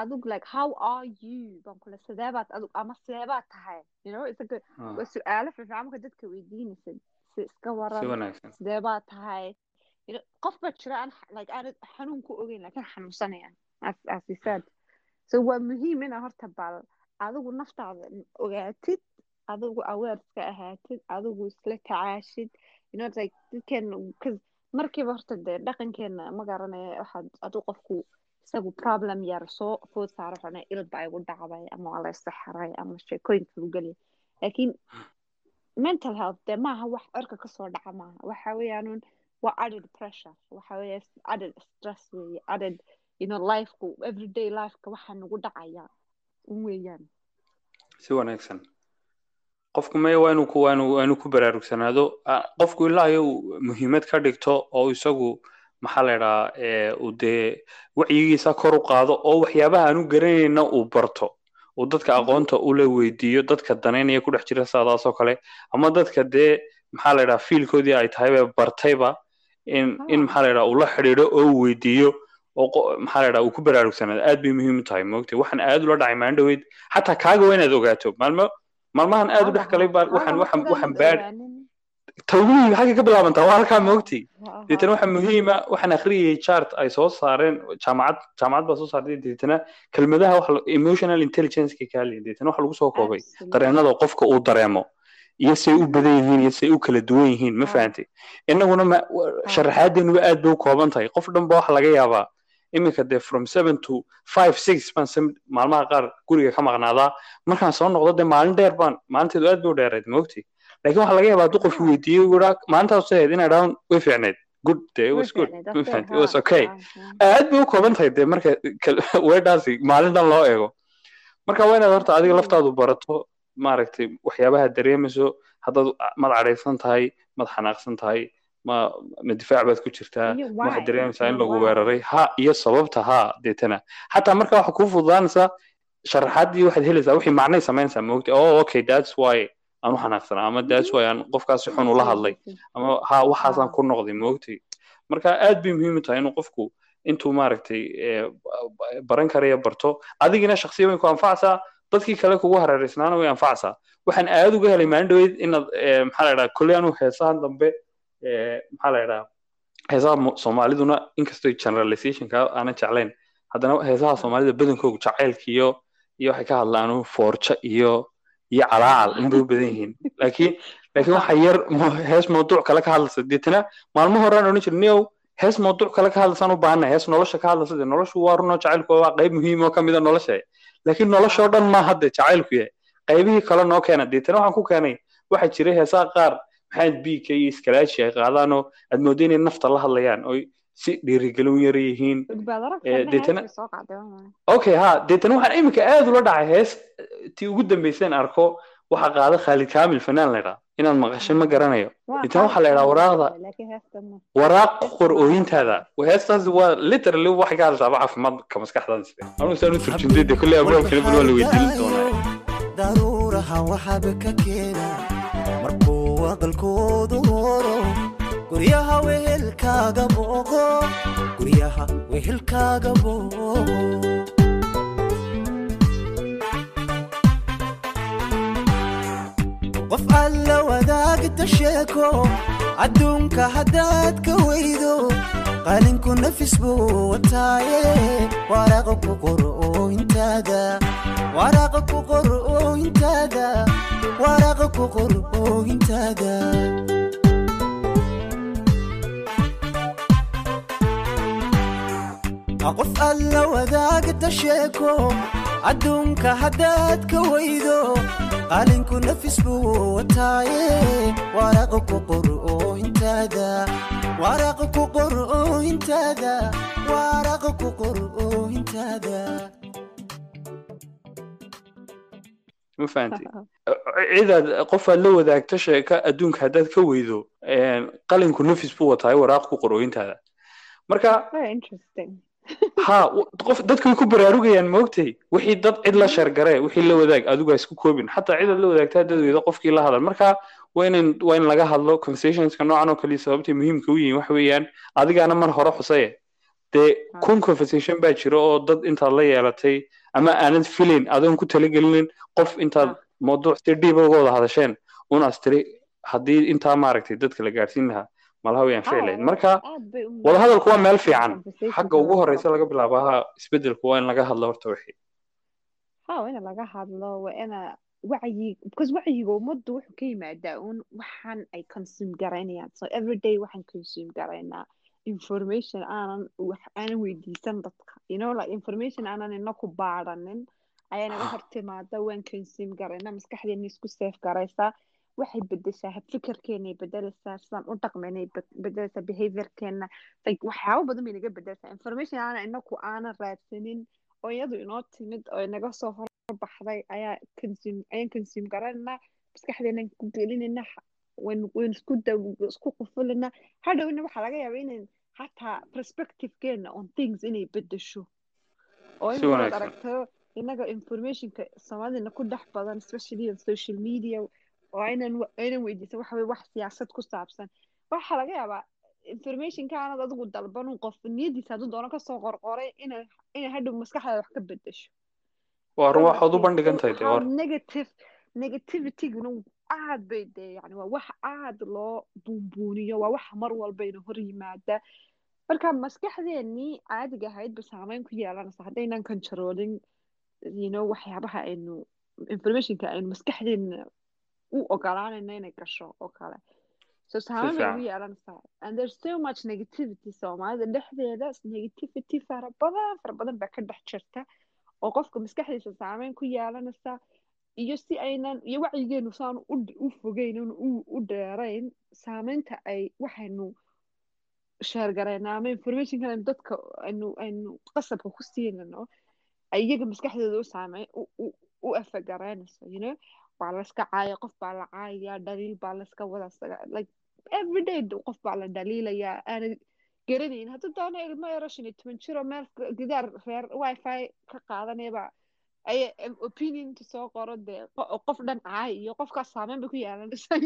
adug like how are you? Baan kule sidee baad adug ama sidee baad tahay you know it's a good ha, waa su'aalo fiifiican marka dadka weydiinaysid si iska waran sidee baa tahay. You know, qof baa jira aan like aanad xanuun ku ogeyn laakiin xanuunsanaya as as you said so waa muhiim inaa horta bal adigu naftaada ogaatid adigu awareska ahaatid adigu isla tacaashid cause markiiba horta dee dhaqankeena ma garanaya waxaad aduu qofku isagu problem yar soo food saaro xone il baa igu dhacday ama waa la ama sheekooyinka lagu geliya laakiin mental health dee maaha wax cirka ka soo dhaca maaha waxa weeyaan waa added pressure waxa weeye added stress weeye added know lifeku everyday lifeka waxa nagu dhacaya un weeyaan. Si wanaagsan. Qofku maya waa inuu ku ku baraarugsanaado Ah, qofku ilaa iyo uu muhiimad ka dhigto oo isagu maxaa la idhahaa uu dee wacyigiisa kor u qaado oo waxyaabaha aanu garanayna uu barto. Uu dadka aqoonta ula weydiiyo dadka danaynaya ku dhex jira saadaasoo kale. Ama dadka dee maxaa la idhaha fiilkoodii ay tahayba bartayba in in Ah. maxaa la idhaha ula xidhiidho oo uu weydiiyo oo maxaa la idhaha uu ku baraarugsanaado aad bay muhiim u tahay. Moogtay waxaan aad ula dhacay maalin dhaweyd xataa kaaga waa inaad ogaato. Maalmo maalmahan aad u dhex galay waxaan waxaan waxaan baad tawbihi xagga ka bilaabantaa waa halkaa moogtay deetana waxa muhiima waxaan akhriyayay chart ay soo saareen jaamacad jaamacad baa soo saartay deetana kelmadaha waxa emotional intelligence ka kaali deetana waxa lagu soo koobay. Dareenada qofka uu dareemo iyo say u badan yihiin iyo say u kala duwan yihiin ma Ah. fahantay innaguna sharaxaadeenuba aad bay u kooban tahay. Qof dhan ba waxa laga yaabaa iminka dee from seven to five six baan maalmaha qaar guriga ka maqnaadaa. Markaan soo noqdo dee maalin dheer baan maalinteedu aad bay u dheereed maogti laakiin waxaa laga yaabaa hadduu qofku weydiiyey uu ahayd inay dhahaan way fiicneyd good dee it was good. It was okay. aad bay u kooban tahay dee marka weedhaasi maalin dhan loo eego. Marka waa inaad horta adiga laftaadu barato maaragtay waxyaabaha dareemayso haddaad mad cadhaysan tahay mad xanaaqsan tahay ma ma difaac baad ku jirtaa. Waxaad dareemaysaa in lagu weeraray? Ha iyo sababta ha deetana. Xataa marka waxa kuu fududaanaysaa sharaxaadii waxaad helaysaa wixii macnay samaynaysaa maogta oh okay that's why aan u xanaaqsanaa ama that's why aan qofkaasi xun ula hadlay ama ha waxaasaan ku noqday maogtay marka aad bay muhiim u tahay inuu qofku intuu maaragtay eh, baran karaya barto adigina shaksiyan way ku anfacaysaa dadkii kale kugu hareereysnaana way anfacaysaa waxaan aad uga helay maalin dhaweyd inaad eh, maxaa la idhaha kolley anu heesahan dambe maxaa la idhaha heesaha soomaaliduna inkastoo generalizationka aanan jeclayn haddana heesaha soomaalida badankoogu jacaylka iyo waxay ka hadlaan foorjo iyo iyo calaacal inbay u badan yihiin. Laakiin laakiin waxa yar hees mawduuc kale ka hadlaysa deetana maalmo horaan odhan jirnay "Nio, hees mawduuc kale ka hadlaysaan u baahannahay hees nolosha ka hadlaysa dee noloshu waa runoo jacaylku waa qayb muhiim oo ka nolosha. Laakiin noloshoo dhan ma hadde jacaylku yahay. Qaybihii kale noo keena. Deetana waxaan ku keenay waxaa jiray heesaha qaar maxamed biika iyo iskalaashi ay qaadaanoo aad moodo inay nafta la hadlayaan. Oy si dhiirigelin yar yihiin. Eh, deetana- okay ha deetana waxaan iminka aad ula dhacay hees. Tii ugu dambayseen arko waxaa qaada khaalid kaamil fanaan la idhaa inaad maqashay ma garanayo. Intaan waxaa la idhaa waraaqda waraaq qor ooyintaada heestaas waa literally waxay ka hadlaysaa caafimaadka maskaxdaada side anugu saan u turjumtay dee kolley abroon kale bal waa la weydiin doonaa aqalkoodu horo guryaha wehelkaaga booqo guryaha wehelkaaga booqo qof alla wadaagta sheeko adduunka haddaad ka weydo. Qalinku nafis buu wataaye waraaqa ku qor oohintaada waraaqa ku qor oohintaada waraaqa ku qor oohintaada qof alla wadaagta sheeko adduunka haddaad ka weydo. Qalinku nafis buu wataaye waraaqa ku qor oohintaada waraaqa ku qor oohintaada waraaqa ku qor oohintaada ma fahanti. Cidaad qofaad la wadaagto sheeka adduunka haddaad ka weydo qalinku nafis buu wataayo waraaq ku qorooyintaada marka ha qof dadku way ku baraarugayaan maogtay wixii dad cid la sheergaree wixii la wadaag adigu ha isku koobin. Xataa cidaad la wadaagta haddaad weydo qofkii la hadal. Marka waa in waa in laga hadlo conversationska noocan oo kaliya sababtay muhiimka u yihiin waxa weeyaan adigaana mar hore xusaye. Dee kun conversation baa jira oo dad intaad la yeelatay ama aanad filayn adoon ku talagelinin qof intaad mawduuc si dhiiba uga wada hadasheen unaas tiri haddii intaa maaragtay dadka la gaadhsiin lahaa malaha wayaan ficlayn marka wadahadalku waa meel fiican. Xagga ugu horeysa laga bilaabo ha isbedelku waa in laga hadlo horta wixii. Ha waa in laga hadlo waa ina wacyi because wacyiga ummaddu wuxuu ka yimaadaa un waxaan ay consume garaynayaan so everyday waxaan consume garaynaa information aanan aanan weydiisan dadka. You know like information aanan ina ku baadhanin ayaa naga hor timaada waan consume garaynaa maskaxdeena isku safe garaysaa waxay bedeshaa fikirkeenay bedelaysaa sidaan u dhaqmaynay bedelaysaa behaviorkeena like waxyaabo badan bay naga bedelaysaa information aanan inaku aanan raadsanin oo iyadu inoo timid oo inaga soo horbaxday ayaa consume ayaan consume garanaynaa maskaxdeenan ku gelinayna waynu isku isku qufulinaa hadhowna waxaa laga yaabaa inayn hataa perspectivekeena on things inay bedesho. Oo inaad aragto inaga informationka soomaalidana ku dhex badan especially on social media oo aynan aynan weydiisan waxa weye wax siyaasad ku saabsan. Waxaa laga yaabaa informationka aanad adigu dalban qof niyadiisa hadduu doono ka soo qorqoray inay inay hadhow maskaxdaada wax ka bedesho. Waa run waxaad u bandhigan tahay dee war. negative negativityguna aad bay dee yani waa wax aad loo buunbuuniyo waa wax mar walbayna hor yimaada. Marka maskaxdeenii caadiga ahayd ba saameyn ku yeelanaysa haddaynan you know waxyaabaha aynu informationka aynu maskaxdeena u ogolaanayno inay gasho oo kale. So saameyn bay ugu yeelanaysaa and there's so much negativity soomaalida dhexdeeda negativity fara badan fara badan baa ka dhex jirta oo qofka maskaxdiisa saameyn ku yeelanaysa iyo si aynan iyo wacyigeenu saan u fogeyn u dheerayn saameynta ay waxaynu sheergarayna ama informationkan aynu dadka aynu aynu qasabka ku siinano iyaga maskaxdooda u saamey u afagaraynayso you know? Waa layska caaya qof baa la caayaya dhaliil baa layska wada like everyday qof baa la dhaliilayaa aana garanayn hadduu doono ilmo yaro shan iyo toban jiro meel gidaar reer wifi ka qaadanayaba ay opinionka soo qoro dee qof dhan caay iyo qofkaas saameyn bay ku yeelanaysaa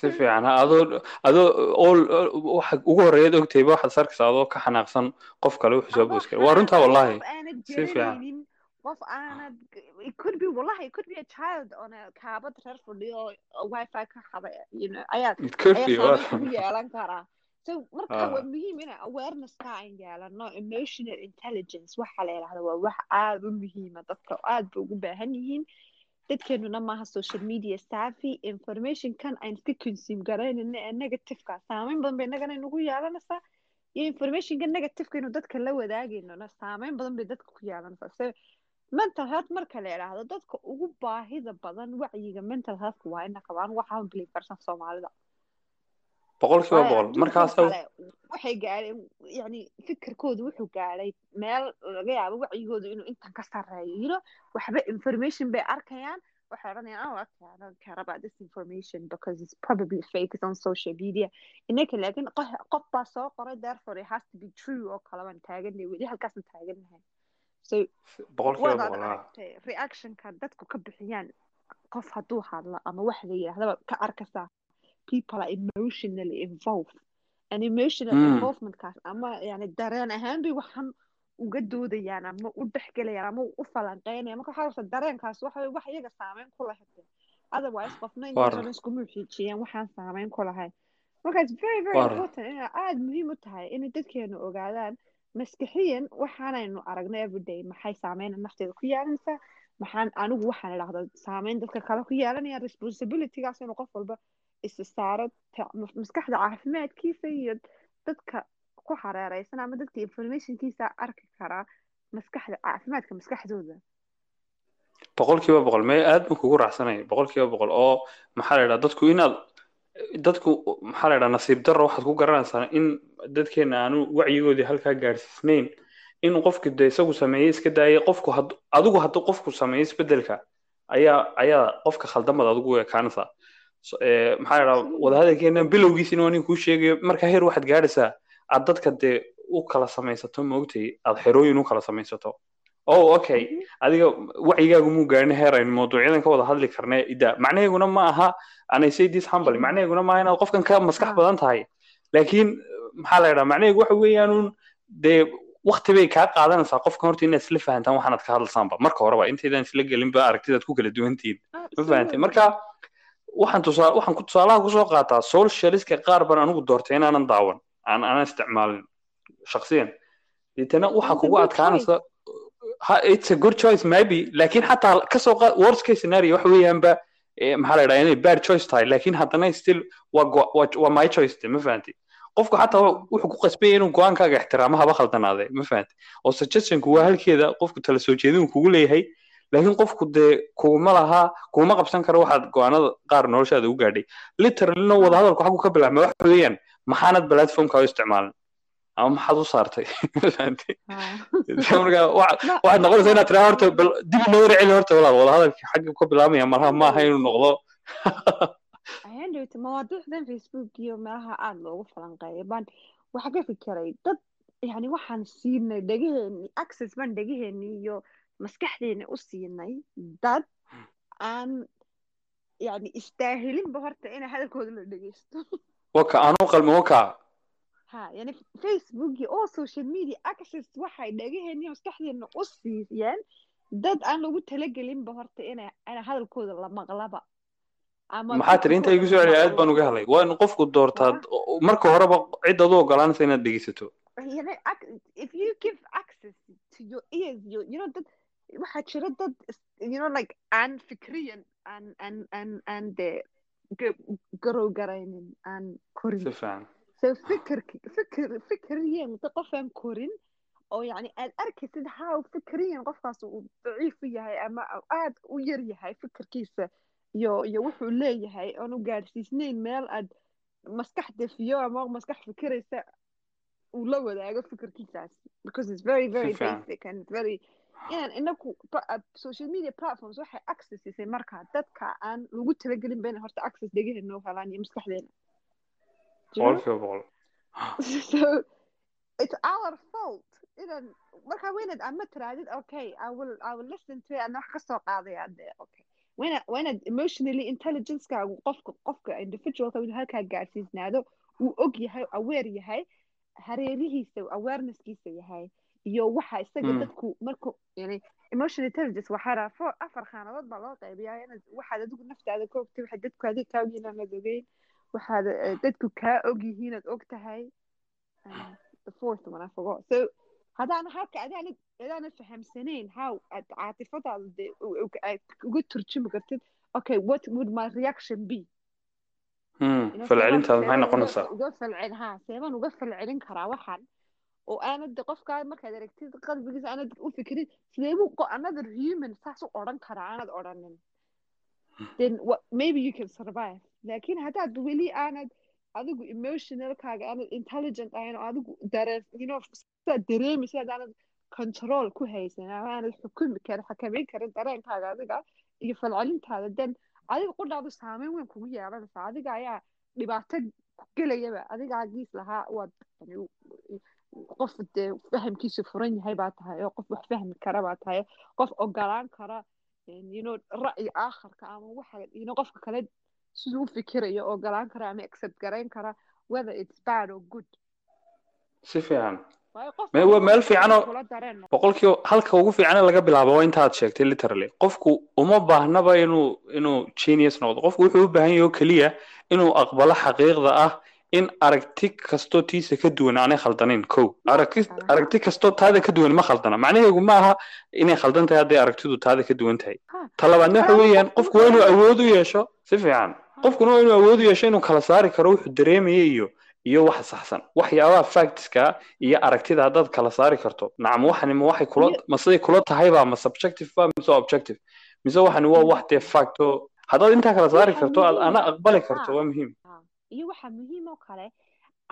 si fiican adoo adoo all waxa ugu horeeyaad ogtayba waxaad sarkaysa adoo ka xanaaqsan qof kale wuxuu soo boos kara waa runtaa wallahi si fiican qof aanad it could be wallahi it could be a child on a kaabad reer fadhiyo wifi ka xaday you know. ayaa ayaa saameyn kugu yeelan karaa so marka waa muhiim ina awareness-ka aan yeelano emotional intelligence waxa la yidhahda waa wax aada u muhiima dadka aad bay ugu baahan yihiin dadkeenuna maaha social media savvy informationkan aan iska consume garaynayno ee negativeka saameyn badan bay innagana inagu yeelanaysaa iyo informationka negativeka inuu dadka la wadaagaynona saameyn badan bay dadka ku yeelanaysaa so mental health marka la idhaahdo dadka ugu baahida badan wacyiga mental healthka waa ina qabaan waxaan believe karsan soomaalida boqolkiiba boqol. markaas waxay gaadheen yani fikirkooda wuxuu gaadhay meel laga yaabo wacyigooda inuu intan ka sarreeyo. Know waxba information bay arkayaan. Waxay odhanayaan oh okay I don't care about this information because it's probably fake it's on social media. Innaka laakiin qof baa soo qoray therefore it has to be true. Oo kale baan taaganay weli halkaasna taagannahay so aragtay reactionka dadku ka bixiyaan qof hadduu hadlo ama wax la yidhahdaba ka arkaysaa people are emotionally involved. And emotional Mm. involvementkaas ama yani dareen ahaan bay waxaan uga doodayaan ama u dhexgelayaan ama u falanqeynayaan marka waxaa rabta dareenkaas waxa wax iyaga saameyn ku lahayd otherwise qofna War. inta iskuma xiijiyaan waxaan saameyn ku lahayn marka it's very very important. inay aada muhiim u tahay inay dadkeenu ogaadaan maskixiyan waxaanaynu aragnay everyday maxay saameyn nafteeda ku yeelanaysaa maxaan anigu waxaan idhahda saameyn dadka kale ku yeelanaya responsibilitygaas inuu qof walba isa saaro ta- mas- maskaxda caafimaadkiisa iyo dadka ku hareereysan ama dadka informationkiisa arki karaa maskaxda caafimaadka maskaxdooda boqolkiiba boqol mee aad baan kugu raacsanaya boqolkiiba boqol oo maxaa la idhaha dadku inaad dadku maxaa la idhaha nasiib darro waxaad ku garanaysaa in dadkeena aanu wacyigoodii halkaa gaadhsiisnayn in qofki de isagu sameeyey iska daayay qofku adigu hadduu qofku sameeyo isbeddelka ayaa ayaa qofka khaldamada adigu u ekaanaysaa So, eh, maxaa la idhaha wadahadalkeena bilowgiisina waa nin kuu sheegayo marka heer waxaad gaadhaysaa aad dadka dee u kala samaysato maogtay aad xerooyin u kala samaysato. Oh okay. Adiga wacyigaagu muu gaarin heer aynu mawduucyadan ka wada hadli karnay ida. Macnaheeguna ma aha anay say this humble. Macnaheeguna ma aha inaad qofkan ka maskax Ah. badan tahay. Laakiin maxaa la yidhaha macnaheegu waxa weeyaanuun dee wakti bay kaa qaadanaysaa. Qofkan horta inaad isla fahantaan waxaanaad ka hadlaysaanba marka horeba intaydaan isla gelinba aragtidaad ku kala duwantihiin. Ma fahantay marka waxaan tusaa waxaan tusaalaha ku soo qaataa socialistka qaar baan anigu doortay inaanan daawan. Aan aanan isticmaalin shakhsiyan. Deetana waxaa kugu adkaanaysa ha it's a good choice maybe. Laakiin xataa ka soo qaad worst case scenario waxa weeyaanba eh, maxaa la yidhaha inay bad choice tahay. Laakiin haddana still waa my choice de ma fahantay qofku xataa wuxuu ku qasbaya inuu go'aankaaga ixtiraamo haba khaldanaade ma fahantay oo suggestionku waa halkeeda qofku tala soo kugu leeyahay laakiin qofku dee kuguma laha kuguma qabsan karo waxaad go'aanada qaar noloshaada u gaadhay literallyna wada hadalku xaggu ka bilaabma waxa weeyaan maxaanad platformka u isticmaalin? Ama maxaad u saartay? Waxaad noqonaysaa inaad tiraa horta dib inoo celi horta walaal wada hadalkii xagga ka bilaabmaya malaha maaha inuu noqdo. Ayaan mawaadiicdan facebook iyo meelaha aada loogu falanqeeyo. Baan waxaa ka fikiray dad yani waxaan siinay dhegaheeni access baan dhegaheeni iyo maskaxdeeni u siinay dad aan yani istaahilinba horta inay hadalkooda la dhegeysto waka aanu qalmi waka ha yani facebook iyo all social media access waxay dhegaheeni iyo maskaxdeena u siiyeen dad aan lagu talagelinba horta ina ina hadalkooda la maqlaba maxaa tiri inta igu soo celiya aad baan uga helay waa in qofku doortaa marka horeba cid adu ogolaanaysa inaad dhegeysato waxaa jira dad like aan fikriyan aan aan aan aan dee ga- garow garaynin aan korin so fikirki fikir fikriyan dad qof aan korin oo yani aad arkaysid how fikriyan qofkaas uu daciif u yahay ama aad u yar yahay fikirkiisa iyo iyo wuxuu leeyahay oon u gaadhsiisnayn meel aad maskax defiyo ama maskax fikiraysa uu la wadaago fikirkiisaas because it's very very basic and very inaan inaku pa- uh, social media platforms waxay access siisay markaa dadka aan lagu talagelin bayna horta access dhegaheena u helaan iyo maskaxdeena. So it's our fault. Inaan markaa weynaad ama tiraadid okay i will i will listen to it ana wax ka soo qaadaya de okay. Wayna waynaad emotionally intelligencekaagu qofka qofka individualka inuu halkaa gaarsiisnaado uu og yahay aware yahay hareerihiisa awareness-kiisa yahay iyo waxa isaga Mm. dadku marku yani emotional intelligence waxaa afar khaanadood baa loo qaybiyaa inaad waxaad adigu naftaada ka ogtay waxa dadku adiga kaa ogyihiin aanad ogeyn waxaad eh, dadku kaa og yihiin aad og tahay the fourth one I forgot. So hadaan halka adaanad adaanad fahamsanayn how aad caatifadaada dee aad uga turjumi kartid okay what would my reaction be Hmm, falcelintaada maxay noqonaysaa uga- falcel ha seebaan uga falcelin karaa waxan oo aanad qofkaa markaad aragtid qalbigiisa aanad u fikirin sidee buu qo- another human saas u odhan karaa aanad odhanin then maybe you can survive laakiin haddaad weli aanad adigu emotionalkaaga aanad intelligent ahayn oo adigu dareen you know sidaad dareemaysa haddaanad control ku haysan ama aanad xukumi karin xakameyn karin dareenkaaga adiga iyo falcelintaada then adiga qudhaadu saameyn weyn kugu yeelanaysaa adiga ayaa dhibaato ku gelayaba adigaa giis lahaa waad qof dee fahamkiisu furan yahay baa tahay oo qof wax fahmi kara baa tahay qof ogolaan kara know ra'yi aakharka ama waxa qofka kale siduu u fikirayo ogolaan kara ama accept garayn kara whether it's bad or good. Si fiican. Waa meel fiican oo- kula dareen. boqolkiiba halka ugu fiican ee laga bilaabo waa intaad sheegtay literally. Qofku uma baahnaba inuu inuu genius noqdo. Qofku wuxuu u baahan yahay oo keliya inuu aqbalo xaqiiqda ah in aragti kastoo tiisa ka duwan aanay khaldanayn kow aragti kastoo taada ka duwan ma khaldana. Macnaheegu ma aha inay khaldan tahay hadday aragtidu taada ka duwan tahay. Ha. ta labaadna waxa weeyaan qofku waa inuu awood u yeesho si fiican. Qofkuna waa inuu awood u yeesho inuu kala saari karo wuxuu dareemaya iyo iyo waxa saxsan. Waxyaabaha factska iyo aragtida haddaad kala saari karto. Nacam waxani ma waxay kula ma siday kula tahayba ma subjective ba mise objective. Mise waxani waa wax dee facto. Haddaad intaa kala saari karto aad ana aqbali karto waa muhiim iyo waxaa muhiim oo kale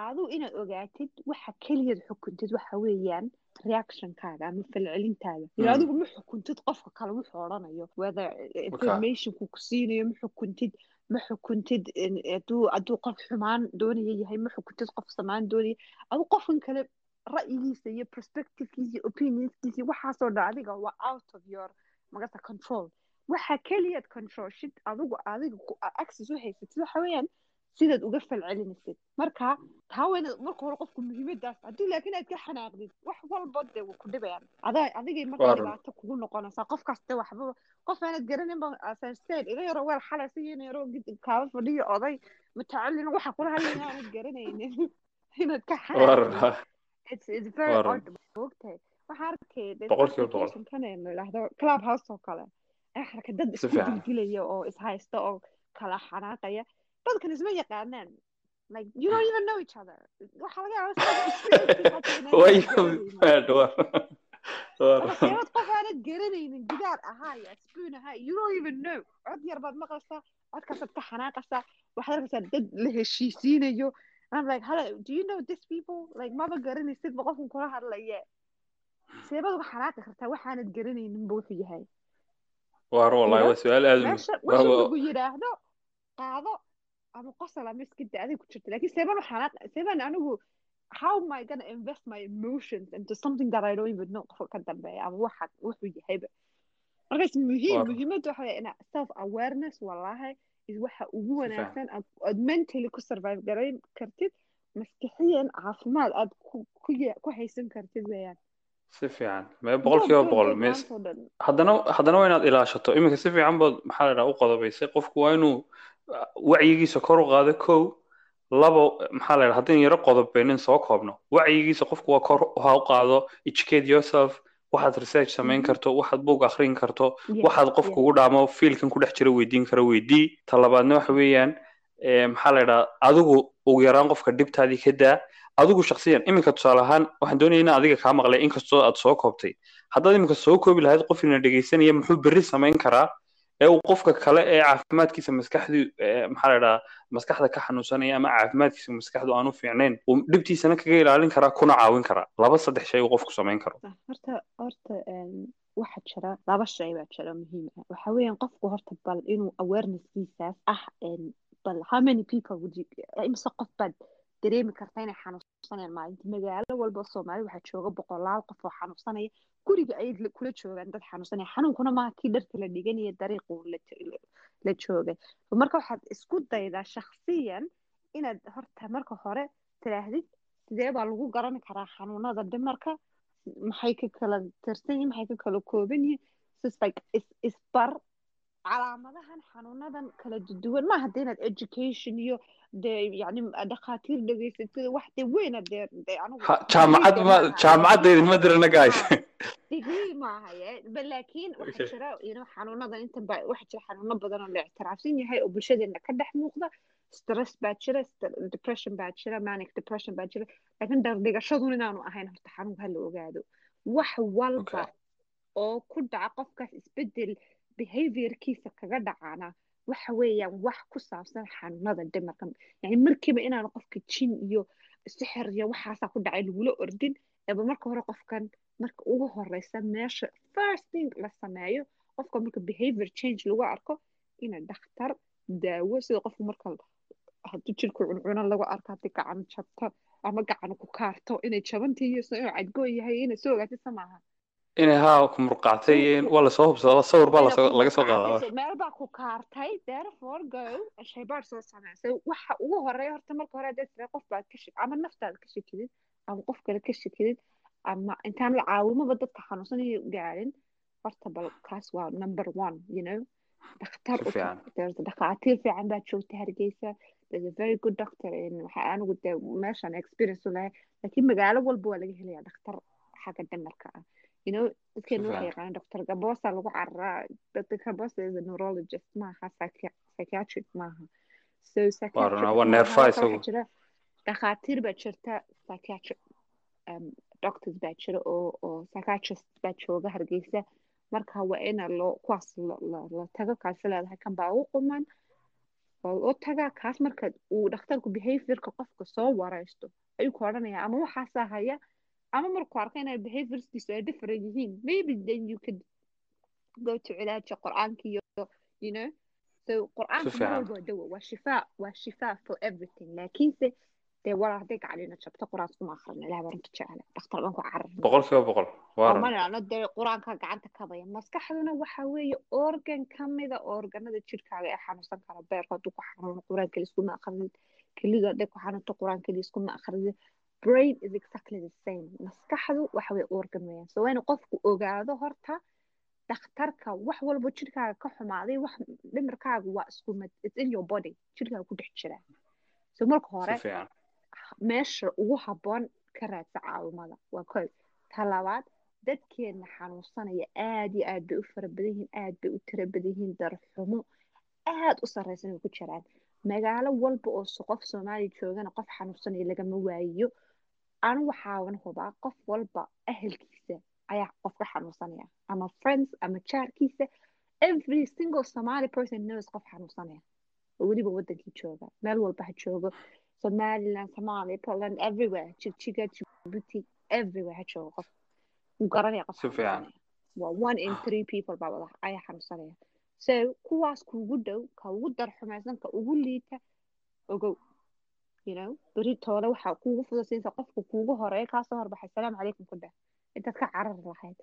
aduu inaad ogaatid waxa keliyaad xukuntid waxa weeyaan reactionkaaga ama falcelintaada. Mm. ila adigu ma xukuntid qofka kale wuxuu odhanayo whether informationku ku siinayo ma xukuntid ma xukuntid hadduu qof xumaan doonaya yahay ma xukuntid qof samaan doonaya adu qofkan kale ra'yigiisa iyo perspectivekiisa iyo opinionskiisa iyo waxaasoo dhan adiga waa out of your magata control. Waxa keliyaad controlshid adigu adiga access u haysatid waxa weeyaan sidaad uga falcelinaysid marka taa waa inaad marka hore qofku muhiimadaas haddii laakiin aad ka xanaaqdid wax walba dee way ku dhibayaan adigay marka Waa run. dhibaato kugu noqonaysaa qofkaas dee waxba qof aanad garanin ba asansteen ila yaro weel xalaysa iyo ina yaro kaaba fadhiyo oday mutacalin waxa kula hadlaya aanad garanaynin inaad ka waa run xanaaqdid it's it's very Waa run. odd ogtahay waxaa arkay dee Boqolkiiba boqol. application-kan ee la yidhaahdo club house oo kale ee arkay dad isku fiican. dilgilaya oo ishaysta oo kala xanaaqaya dadkan isma yaqaanaan like you don't even know each other. Waxaa laga qof aanad garanaynin gidaar ahaa iyo asbuun ahaa you don't even know. Cod yar baad maqlaysaa codkaasaad ka xanaaqaysaa waxaad arkaysaa dad la heshiisiinayo and I'm like hello do you know these people? Like maba garanaysid ba qofkan kula hadlaye seebad uga xanaaqi kartaa waxaanad garanaynin wuxuu yahay waa wallahi waa su'aal aad u meesha waa- lagu yidhaahdo qaado ama qosol ama iska da adiga ku jirta laakiin seebaan u xanaaq seebaan anigu how am I gonna invest my emotions into something that I don't even know. qofka ka dambeeya ama waxa wuxuu yahayba markaas muhiim muhiimadda waxa weeye ina self awareness wallahi is waxa ugu wanaagsan aad mentally ku survive. garayn kartid maskixiyan caafimaad aad ku haysan kartid weeyaan si fiican mee boqolkiiba boqol haddana haddana waa inaad ilaashato iminka si fiican baad maxaa la dhaha u qodobaysay qofku waa inuu wacyigiisa kor u qaado kow labo maxaa la dhaha haddaynu yaro qodobeynin soo koobno. Wacyigiisa qofku waa kor ha u qaado educate yourself waxaad research samayn Mhm. karto waxaad book akhrin karto waxaad qof yes. kugu dhaamo fiilkan ku dhex jira weydiin kara weydii. Ta labaadna waxa weeyaan eh, maxaa la yidhaha adigu ugu yaraan qofka dhibtaadii ka daa. Adigu shakhsiyan iminka tusaale ahaan waxaan doonaya inaan adiga kaa maqlay inkastoo aad soo koobtay. Haddaad iminka soo koobi lahayd qof ina dhegaysanaya muxuu berri samayn karaa ee uu qofka kale ee caafimaadkiisa maskaxdii eh, maxaa la yidhaha maskaxda ka xanuunsanaya ama caafimaadkiisa maskaxdu aanu fiicnayn uu dhibtiisana kaga ilaalin karaa kuna caawin karaa. Laba saddex shay uu qofku samayn karo. Horta horta em, waxaa jira laba shay baa jira muhiim ah. Waxa weeyaan qofku horta bal inuu awareness-kiisaas ah bal how many people would you imise qof baad dareemi karta inay xanuunsanayaan maalinta magaalo walba oo soomaali waxaa jooga boqolaal qof oo xanuunsanaya guriga ayay la- kula joogaan dad xanuunsanaya xanuunkuna maaha kii dharka la dhiganaya dariiqu la jo- la joogay marka waxaad isku daydaa shakhsiyan inaad horta marka hore tidhaahdid sidee baa lagu garan karaa xanuunada dhimarka maxay ka kala tirsan yihiin maxay ka kala kooban yihiin sis like is isbar calaamadahan xanuunadan kala duwan maaha dee inaad education iyo dee yani dhakhaatiir dhegaysatid wax dee weyna dee dee anigu Ha- jaamacad degree ma jaamacaddeedin ma dirana guys ha degree laakiin Okay. jira know xanuunadan waxaa jira xanuuno badan oo la ictiraafsan yahay oo bulshadeena ka dhex muuqda stress baa jira depression baa jira manic depression baa jira laakiin dhardhigashadun inaanu ahayn horta xanuunka hala ogaado wax walba oo ku dhaca qofkaas isbeddel behaviorkiisa kaga dhacana. Waxa weeyaan wax ku saabsan xanuunada dhimarka yani markiiba inaanu qofka jin iyo sixir iyo waxaasaa ku dhacay lagula ordin eeba marka hore qofkan marka ugu horeysa meesha first thing la sameeyo qofka marka behavior change lagu arko ina dhakhtar daawo sida qofka marka haddii jirku cuncuno lagu arko haddii gacan jabto ama gacan ku kaarto inay jabantii iyo inuu cadgoon yahay inay soo ogaatisa maaha inay haa ku in- waa la soo hubsadaa sawir baa laga soo qaadaa meel baa ku kaartay therefore go shaybaar soo sameysay waxa ugu horreeya horta marka hore haddaad tiraahdo qof baad ka shak ama naftaada ka shakidid ama qof kale ka shakidid ama intaan la caawimaba dadka xanuunsanayo gaarin horta bal kaas waa number one you know. Dhakhtar dhakhaatiir fiican baad joogta hargeysa. There's a very good doctor in waxa anigu dee meeshaan experience u lahay laakiin magaalo walba waa laga helayaa dhakhtar xagga dhimarka ah you know waxay yaqaanaan doctor gabosa lagu cararaa dr gabosa is a neurologist maaha psychi- psychiatric maaha so jira dhakhaatiir baa jirta psychiatric um, doctors baa jira oo oo psychiatrist baa jooga hargeysa marka waa ina loo kuwaas la tago kaasi leedahay kan baa ugu quman oo u tagaa kaas marka uu dhakhtarku behaviorka qofka soo wareysto ayuu ku odhanayaa ama waxaasaa haya ama markuu arko inay behaviorskiisu ay different yihiin maybe then you could go to cilaaja qur'aanka iyo you know? So qur'aanka mar walba waa dawa waa shifaa waa shifaa for everything. laakiinse dee walaa hadday gacalina jabto qur'aanka kuma akhrina ilaah baa runta jecla dhakhtar baan ku cararna boqol kiiba boqol nidhaahno dee qur'aanka gacanta kabaya maskaxduna waxa weeye organ ka mida organada jirkaaga ee xanuunsan kara beerka hadduu ku xanuuno qur'aan keli iskuma akridid kelidu hadday ku xanuunto qur'aan keli iskuma akridid brain is exactly the same. Maskaxdu waxa organ weeyaan so waa inuu qofku ogaado horta dhakhtarka wax walba jirkaaga ka xumaaday wax dhimirkaaga waa isku mid. It's in your body. Jirkaaga ku dhex jira. So marka hore meesha ugu habboon ka raadsa caawimada waa kow. Ta labaad dadkeena xanuunsanaya aad iyo aad bay u fara badan yihiin aad bay u tira badan yihiin darxumo aad u sarreysan ay ku jiraan. Magaalo walba oo qof soomaaliya joogana qof xanuunsanaya lagama waayiyo anigu waxaawan hubaa qof walba ahelkiisa ayaa qof ka xanuunsanaya ama friends ama jaarkiisa every single somali person knows qof xanuunsanaya oo weliba wadankii jooga meel walba ha joogo somaliland somalia poland everywhere. Jigjiga djibouti everywhere ha joogo qof garanaya qof xanuunsanaya waa one in three people baa wada ayaa xanuunsanaya so kuwaas kuugu dhow ka ugu darxumaysan ka ugu liita ogow you know beri toole waxaa kuugu fududsiinsa qofka kuugu horreeya kaasoo horbaxay salaamu calaykum ku dheh intaad ka carari lahayd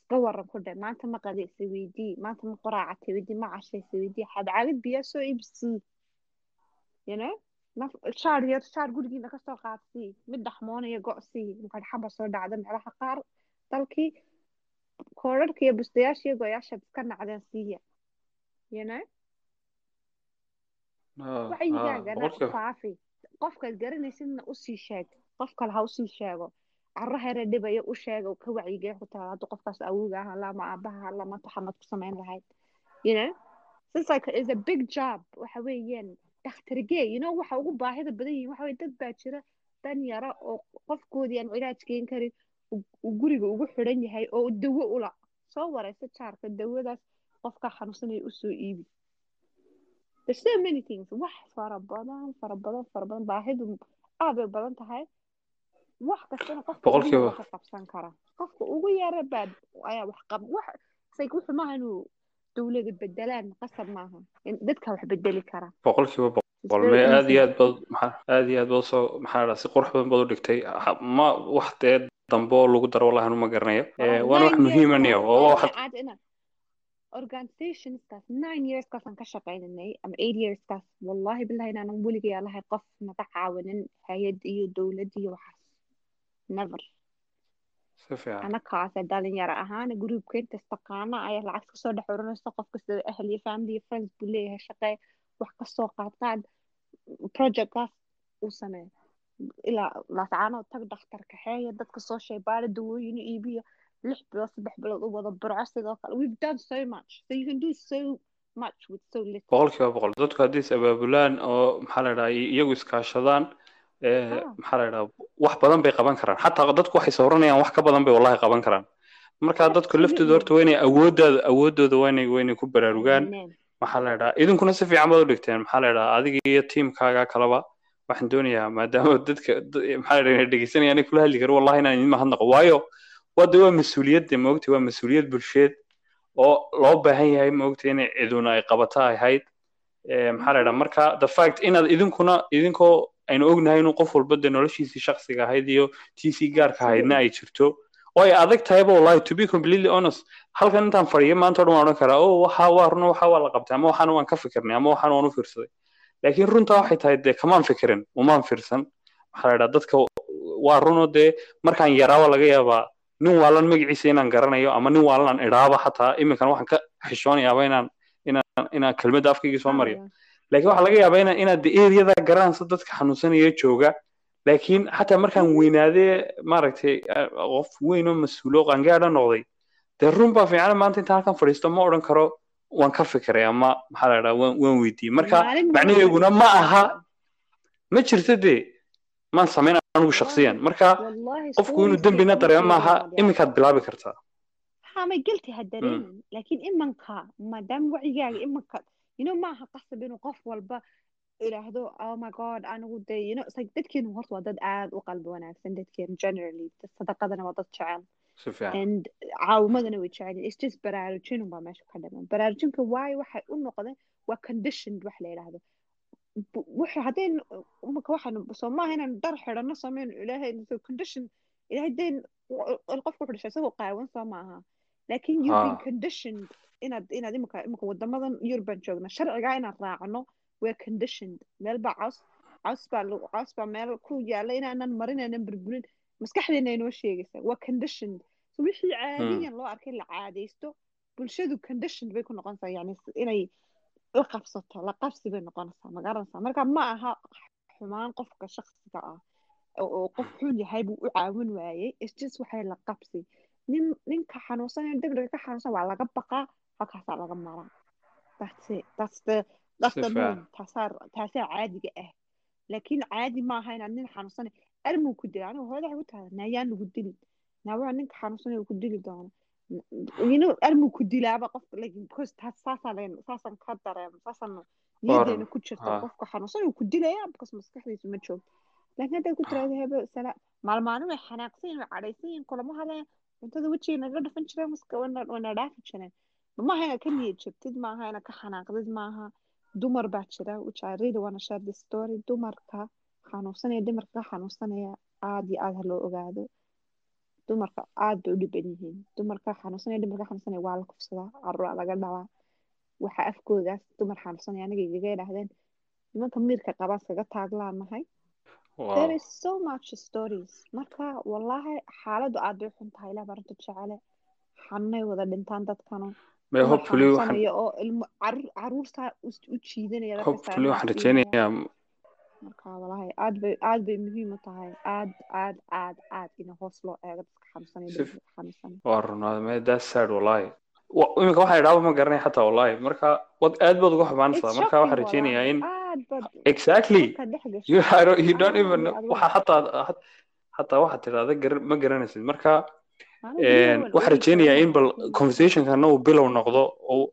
iska waran ku dheh maanta ma qadaysa weydii maanta ma qoraacatay weydii ma cashaysa weydii xabcabid biyo soo iibsii you know? naf shaar yar shaar gurigiina ka soo qaadsii mid dhaxmoonaya go'sii markaad xaba soo dhacda meelaha qaar dalkii koodharka iyo bustayaasha iyo goyaashaad iska nacdeen siiya you know? faafi qofkaad garanaysidna u sii sheeg qof kale ha u sii sheego. Yare dhibaya u sheega ka wacyigeeya ku hadda qofkaas awowga ah ama aabaha alla maanta waxaad ku samayn lahayd. You know? It's a big job. Waxa weeyaan dhakhtargee you waxa ugu baahida badan yihiin waxa dad baa jira dan yara oo qofkoodii aan cilaaj geen karin guriga ugu xidhan yahay oo dawo ula. Soo wareysa jaarka dawadaas qofka xanuunsanaya u soo iibi there's so many things. wax fara badan fara badan fara badan baahidu aad bay badan tahay wax kastana qofka ka qabsan kara qofka ugu yara baa ayaa wax qab wax say wuxuu maaha inuu dawlada bedelaan qasab maaha dadka wax bedeli kara boqolkiiba boqol mee aad iyo aad baad maxaa aad iyo aad baad soo maxaa dhaa si qurux badan baad u dhigtay ma wax dee dambe oo lagu daro wallahi anu ma garanayo waana wax muhiima niyo oo- waa oo waxaad aad ina organizationskaas nine yearskaasaan ka shaqaynanay ama eight yearskaas wallahi billahi inaanan weligay lahay qof naga caawinin hay'ad iyo dowlad iyo waxaas never. anakaase dhalinyaro ahaan groupka intas taqaana ayaa lacag ka soo dhex uranaysa qof kasta ahl iyo family iyo friends buu leeyahay shaqee wax ka soo qaad qaad projectkaas uu sameeyo ilaa laascaanood tag dhakhtar kaxeeya dadka soo shaybaara dawooyin u iibiya lix bilood saddex bilood u wada burco sidoo kale we've done so much. So you can do so much with so little. Boqolkiiba boqol. Dadku haddii is abaabulaan oo maxaa la dhahaa iyagu iskaashadaan Ah. maxaa la dhahaa wax badan bay qaban karaan. Xataa dadku waxay sawranayaan wax ka badan bay wallahi qaban karaan. Marka dadku laftooda horta waa inay awoodooda awoodooda waa inay waa inay ku baraarugaan. Maxaa la dhahaa idinkuna si fiican baad u dhigteen. Maxaa la dhahaa adiga iyo tiimkaaga kaleba waxaan doonayaa maadaama dadka maxaa la dhahaa dhegeysanaya anay kula hadli karo wallahi inaan idin mahadnaqo waayo wada waa mas'uuliyad de maogta waa mas'uuliyad bulsheed oo loo baahan yahay maogta inay ciduna ay qabato ay ahayd Eh, maxaa la dhahaa marka. The fact inaad idinkuna idinkoo aynu ognahay inuu qof walba de noloshiisii shakhsiga ahayd iyo tiisii gaarka ahaydna ay jirto oo ay adag tahayba wallahi to be completely honest halkan intaan fadhiyo maanta o dhan waan odhan karaa o waxa waa runa waxa waa la qabtay ama waxaana waan ka fikirnay ama waxaana waan u fiirsaday laakiin runta waxay tahay dee kamaan fikirin umaan fiirsan maxaa la dhahaa dadka waa runo dee markaan yaraaba laga yaabaa nin waalan magaciisa inaan garanayo ama nin waalan aan idhaaba xataa iminkan waxaan ka xishoonayaaba inaan inaan inaan kelmadda afkaygii soo mariyo. Laakiin waxaa laga yaabaa inaa inaad de eriyada garanayso dadka xanuunsanaya jooga. Laakiin xataa markaan weynaadee maaragtay eh, qof weyn oo mas'uulo qaangaadha noqday dee run baa fiican maanta intaan halkan fadhiisto ma odhan karo waan ka fikiray ama maxaa la dhahaa waan weydiiyey. Marka macnaheeguna ma aha. Ma jirto dee maan samayn anigu shakhsiyan. Marka qofku inuu dembina dareemo maaha iminkaad bilaabi kartaa ma guilty ha dareemin. Laakiin imanka maadaama wacigaaga imanka know maaha qasab inuu qof walba idhaahdo oh my god anigu de like dadkeenu horta waa dad aad u qalbi wanaagsan dadkeenu generally sadaqadana waa dad jecel. And caawimadana way jecel. It's just baraarujin unbaa meesha ka dhiman baraarujinka waayo waxay u noqdeen waa conditioned wax la yidhaahdo wuxuu haddeen imaka waxaan soo maaha inaan dar xidhano sameyn ilaahay so condition ilaahay deen qofka wuxuu dhashay isagoo qaawan soo maaha laakiin you've been conditioned. inaad inaad imika imika wadamadan yurban joogna sharcigaa inaan raacno we're conditioned. meel baa caws caws baa lagu- caws baa meel ku yaalla inaanan marin aanan burburin maskaxdeena inoo sheegaysa waa conditioned. so wixii caadiyan loo arkay la caadaysto bulshadu conditioned bay ku noqonaysaa yani inay la qabsato la qabsi bay noqonaysaa ma garanaysaa marka ma aha xumaan qofka shakhsiga ah oo qof xun yahay buu u caawin waayey just waxay la qabsi nin ninka xanuunsan degdega ka xanuunsan waa laga baqaa halkaasaa laga maraa taasaa caadiga ah laakiin caadi maaha inaad nin xanuunsan armuu ku dila aniga hooyada waxay ku tahay naayaan lagu dilin naawaa ninka xanuunsan uu ku dili doono armuu ku dilaaba leen saasaan ka dareemo saasaan niyadeena ku jirta qofka xanuunsan uu ku dilaya because maskaxdiisu ma joogto laakiin hadday ku tiraahdo hebe sala maalmaalin way xanaaqsan yihiin way cadhaysan yihiin kulama hadleen cuntada wejiga naga dhafan jireen wana wana dhaafi jireen maaha inaad ka niyad jabtid maaha inaad ka xanaaqdid maaha dumar baa jira really wanna share this story. dumarka xanuunsanaya dumarka ka xanuunsanaya aad iyo aad ha loo ogaado dumarka aad bay u dhiban yihiin dumarka xanuunsanaya dumarka xanuunsanaya waa la kufsadaa caruuraa laga dhalaa waxa afkoodaas dumar xanuunsanaya aniga igaga idhaahdeen nimanka miirka qabaa iskaga taaglaanahay there is so much stories. marka wallahi xaaladdu aad bay xun tahay ilaah baa runta jecele xanunay wada dhintaan dadkanu oo ilmo carruur caruurtaa u jiidanaya waxaan rajeynayaa marka walahi aad bay aad bay muhiim u tahay aad aad aad aad in hoos loo eego dadka xanuunsan waa runaad me that's sad wallahi Wa- iminka waxaa idhaaba ma garanay xataa wallahi marka wad aad baad uga xumaanaysaa marka waxaan rajeynayaa walahi in exactly. you, don't, even waxa xataa xataa waxaad tidhahda ma garanaysid marka waxaan rajeynayaa in bal conversationkana uu bilow noqdo oo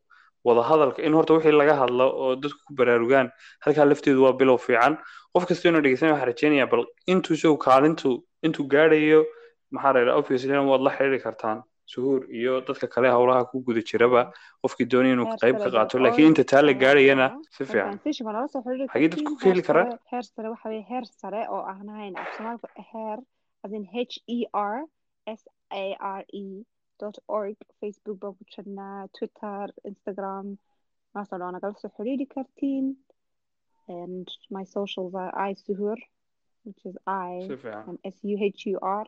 wada hadalka. In horta wixii laga hadlo oo dadku ku baraarugaan halkaa lafteedu waa bilow fiican. Qof kasta inuu dhegeysanaya waxaan rajeynayaa bal intuu isagu kaalintu intuu gaadhayo maxaa la yidhaha obviously waad la xiriiri kartaan suhuur iyo dadka kale howlaha ku guda jiraba. Qofkii doonaya inuu qayb ka qaato laakiin inta taa la gaadhayana si fiican. xagee dadku ka heli karaa heer sare waxa weeye heer sare oo aan ahayn af soomaalka heer as in h e r s a r e dot org facebook baan ku jirnaa twitter instagram. maasoo dhan nagala soo xiriiri kartiin and my socials are i suhur which is i and s u h u r.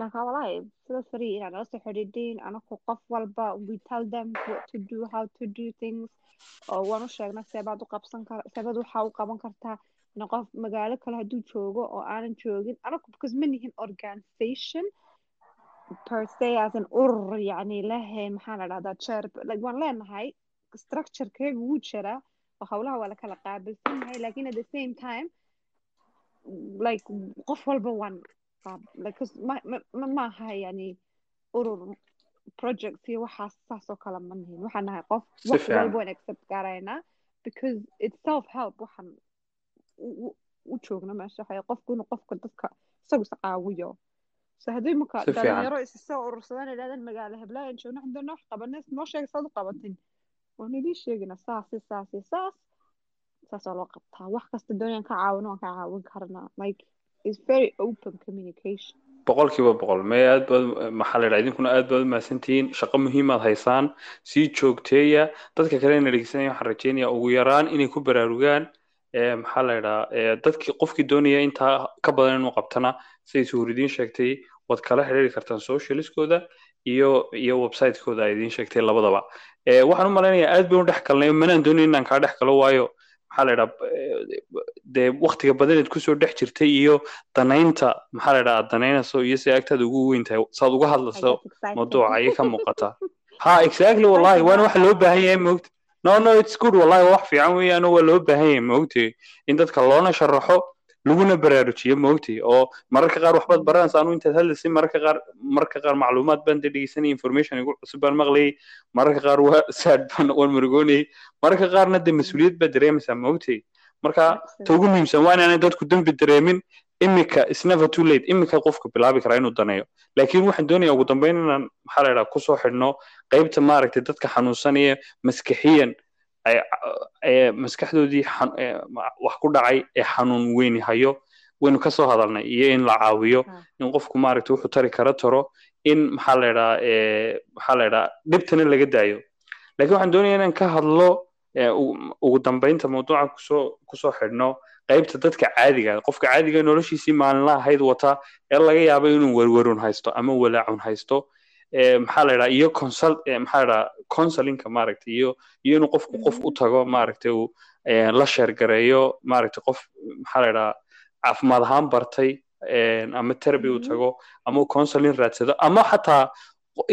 marka walahi sida free inaad nala soo xidhiidhiin anaku qof walba we tell them what to do how to do things. oo waan u sheegnay seebaad u qabsan kar seebaad waxaa u qaban kartaa in qof magaalo kale hadduu joogo oo aanan joogin anaku because ma nihin organization per se as an urur yani lehe maxaa la dhahdaa chair like waan leenahay structurekeega wuu jiraa oo howlaha waa la kala qaabilsan yahay laakiin at the same time like qof walba waan maaha yani urur projects iyo waxaas saas oo kale ma nihin waxaan nahay qof wax walba waan accept garaynaa because it's self help waxaan u joogna meesha waxay qofku inuu qofka dadka isagu is caawiyo so haddii marka si fiican dhalinyaro is urursadaan idhahdaan magaalo heblaayan joogna hadda noo qabanay noo sheega saad u qabatin waan idiin sheegina saas iyo saas saasoo loo qabtaa wax kasta doonayaan ka caawino waan ka caawin karnaa like it's very open communication. boqolkiiba boqol mee aad baad maxaa la yidhaha idinkuna aad baad u mahadsantihiin shaqo muhiimaad haysaan sii joogteeya dadka kale ina dhegeysanaya waxaan rajeynayaa ugu yaraan inay ku baraarugaan maxaa la yidhaha dadkii qofkii doonaya intaa ka badan inuu qabtana siday suhuuridiin sheegtay waad kala xiriiri kartaan socialiskooda iyo iyo website-kooda ay idiin sheegtay labadaba. Ee waxaan u malaynayaa aad baynu dhex galnay manaan doonayn inaan kaa dhex galo waayo maxaa la yidhaha dee waktiga badaneed ku soo dhex jirtay iyo danaynta maxaa la yidhaha aad danaynayso iyo si agtaada ugu weyn tahay saad uga hadlayso mawduuca ayay ka muuqataa ha exactly wallahi waana waxa loo baahan yahay moogta no no it's good wallahi waa wax fiican weeyaan oo waa loo baahan yahay moogtay in dadka loona sharaxo laguna baraarujiyo moogtay oo mararka qaar waxbaad baranaysa anu intaad hadlaysay mararka qaar mararka qaar macluumaad baan dee information igu cusub baan maqlayay mararka qaar waa sad baan waan murgoonayay mararka qaarna dee mas'uuliyad baad dareemaysaa moogtay marka ta ugu muhiimsan waa inaanay dadku dembi dareemin imika is never too late imika qofka bilaabi karaa inuu daneeyo. Laakiin waxaan doonayaa ugu dambeyn inaan maxaa la yidhaha ku soo xidhno qaybta maaragtay dadka xanuunsanaya maskaxiyan maskaxdoodii wax ku dhacay ee xanuun weyni hayo waynu ka soo hadalnay iyo in la caawiyo Ah. in qofku maaragtay wuxuu tari kara taro in maxaa la yidhaha ee maxaa la yidhaha dhibtana laga daayo laakiin waxaan doonayaa inaan ka hadlo ugu dambeynta mawduuca ku soo ku soo xidhno qaybta dadka caadiga qofka caadiga noloshiisii maalinlaha ahayd wata ee laga yaabo inuu werwerun haysto ama walaacun haysto maxaa la yidhaha iyo consult maxaa la yidhaha counselinka maaragtay iyo iyo inuu qofku qof u tago maaragtay uu la sheergareeyo maaragtay qof maxaa la yidhaha caafimaad ahaan bartay ama therapy u Mhm. tago ama counseling raadsado ama xataa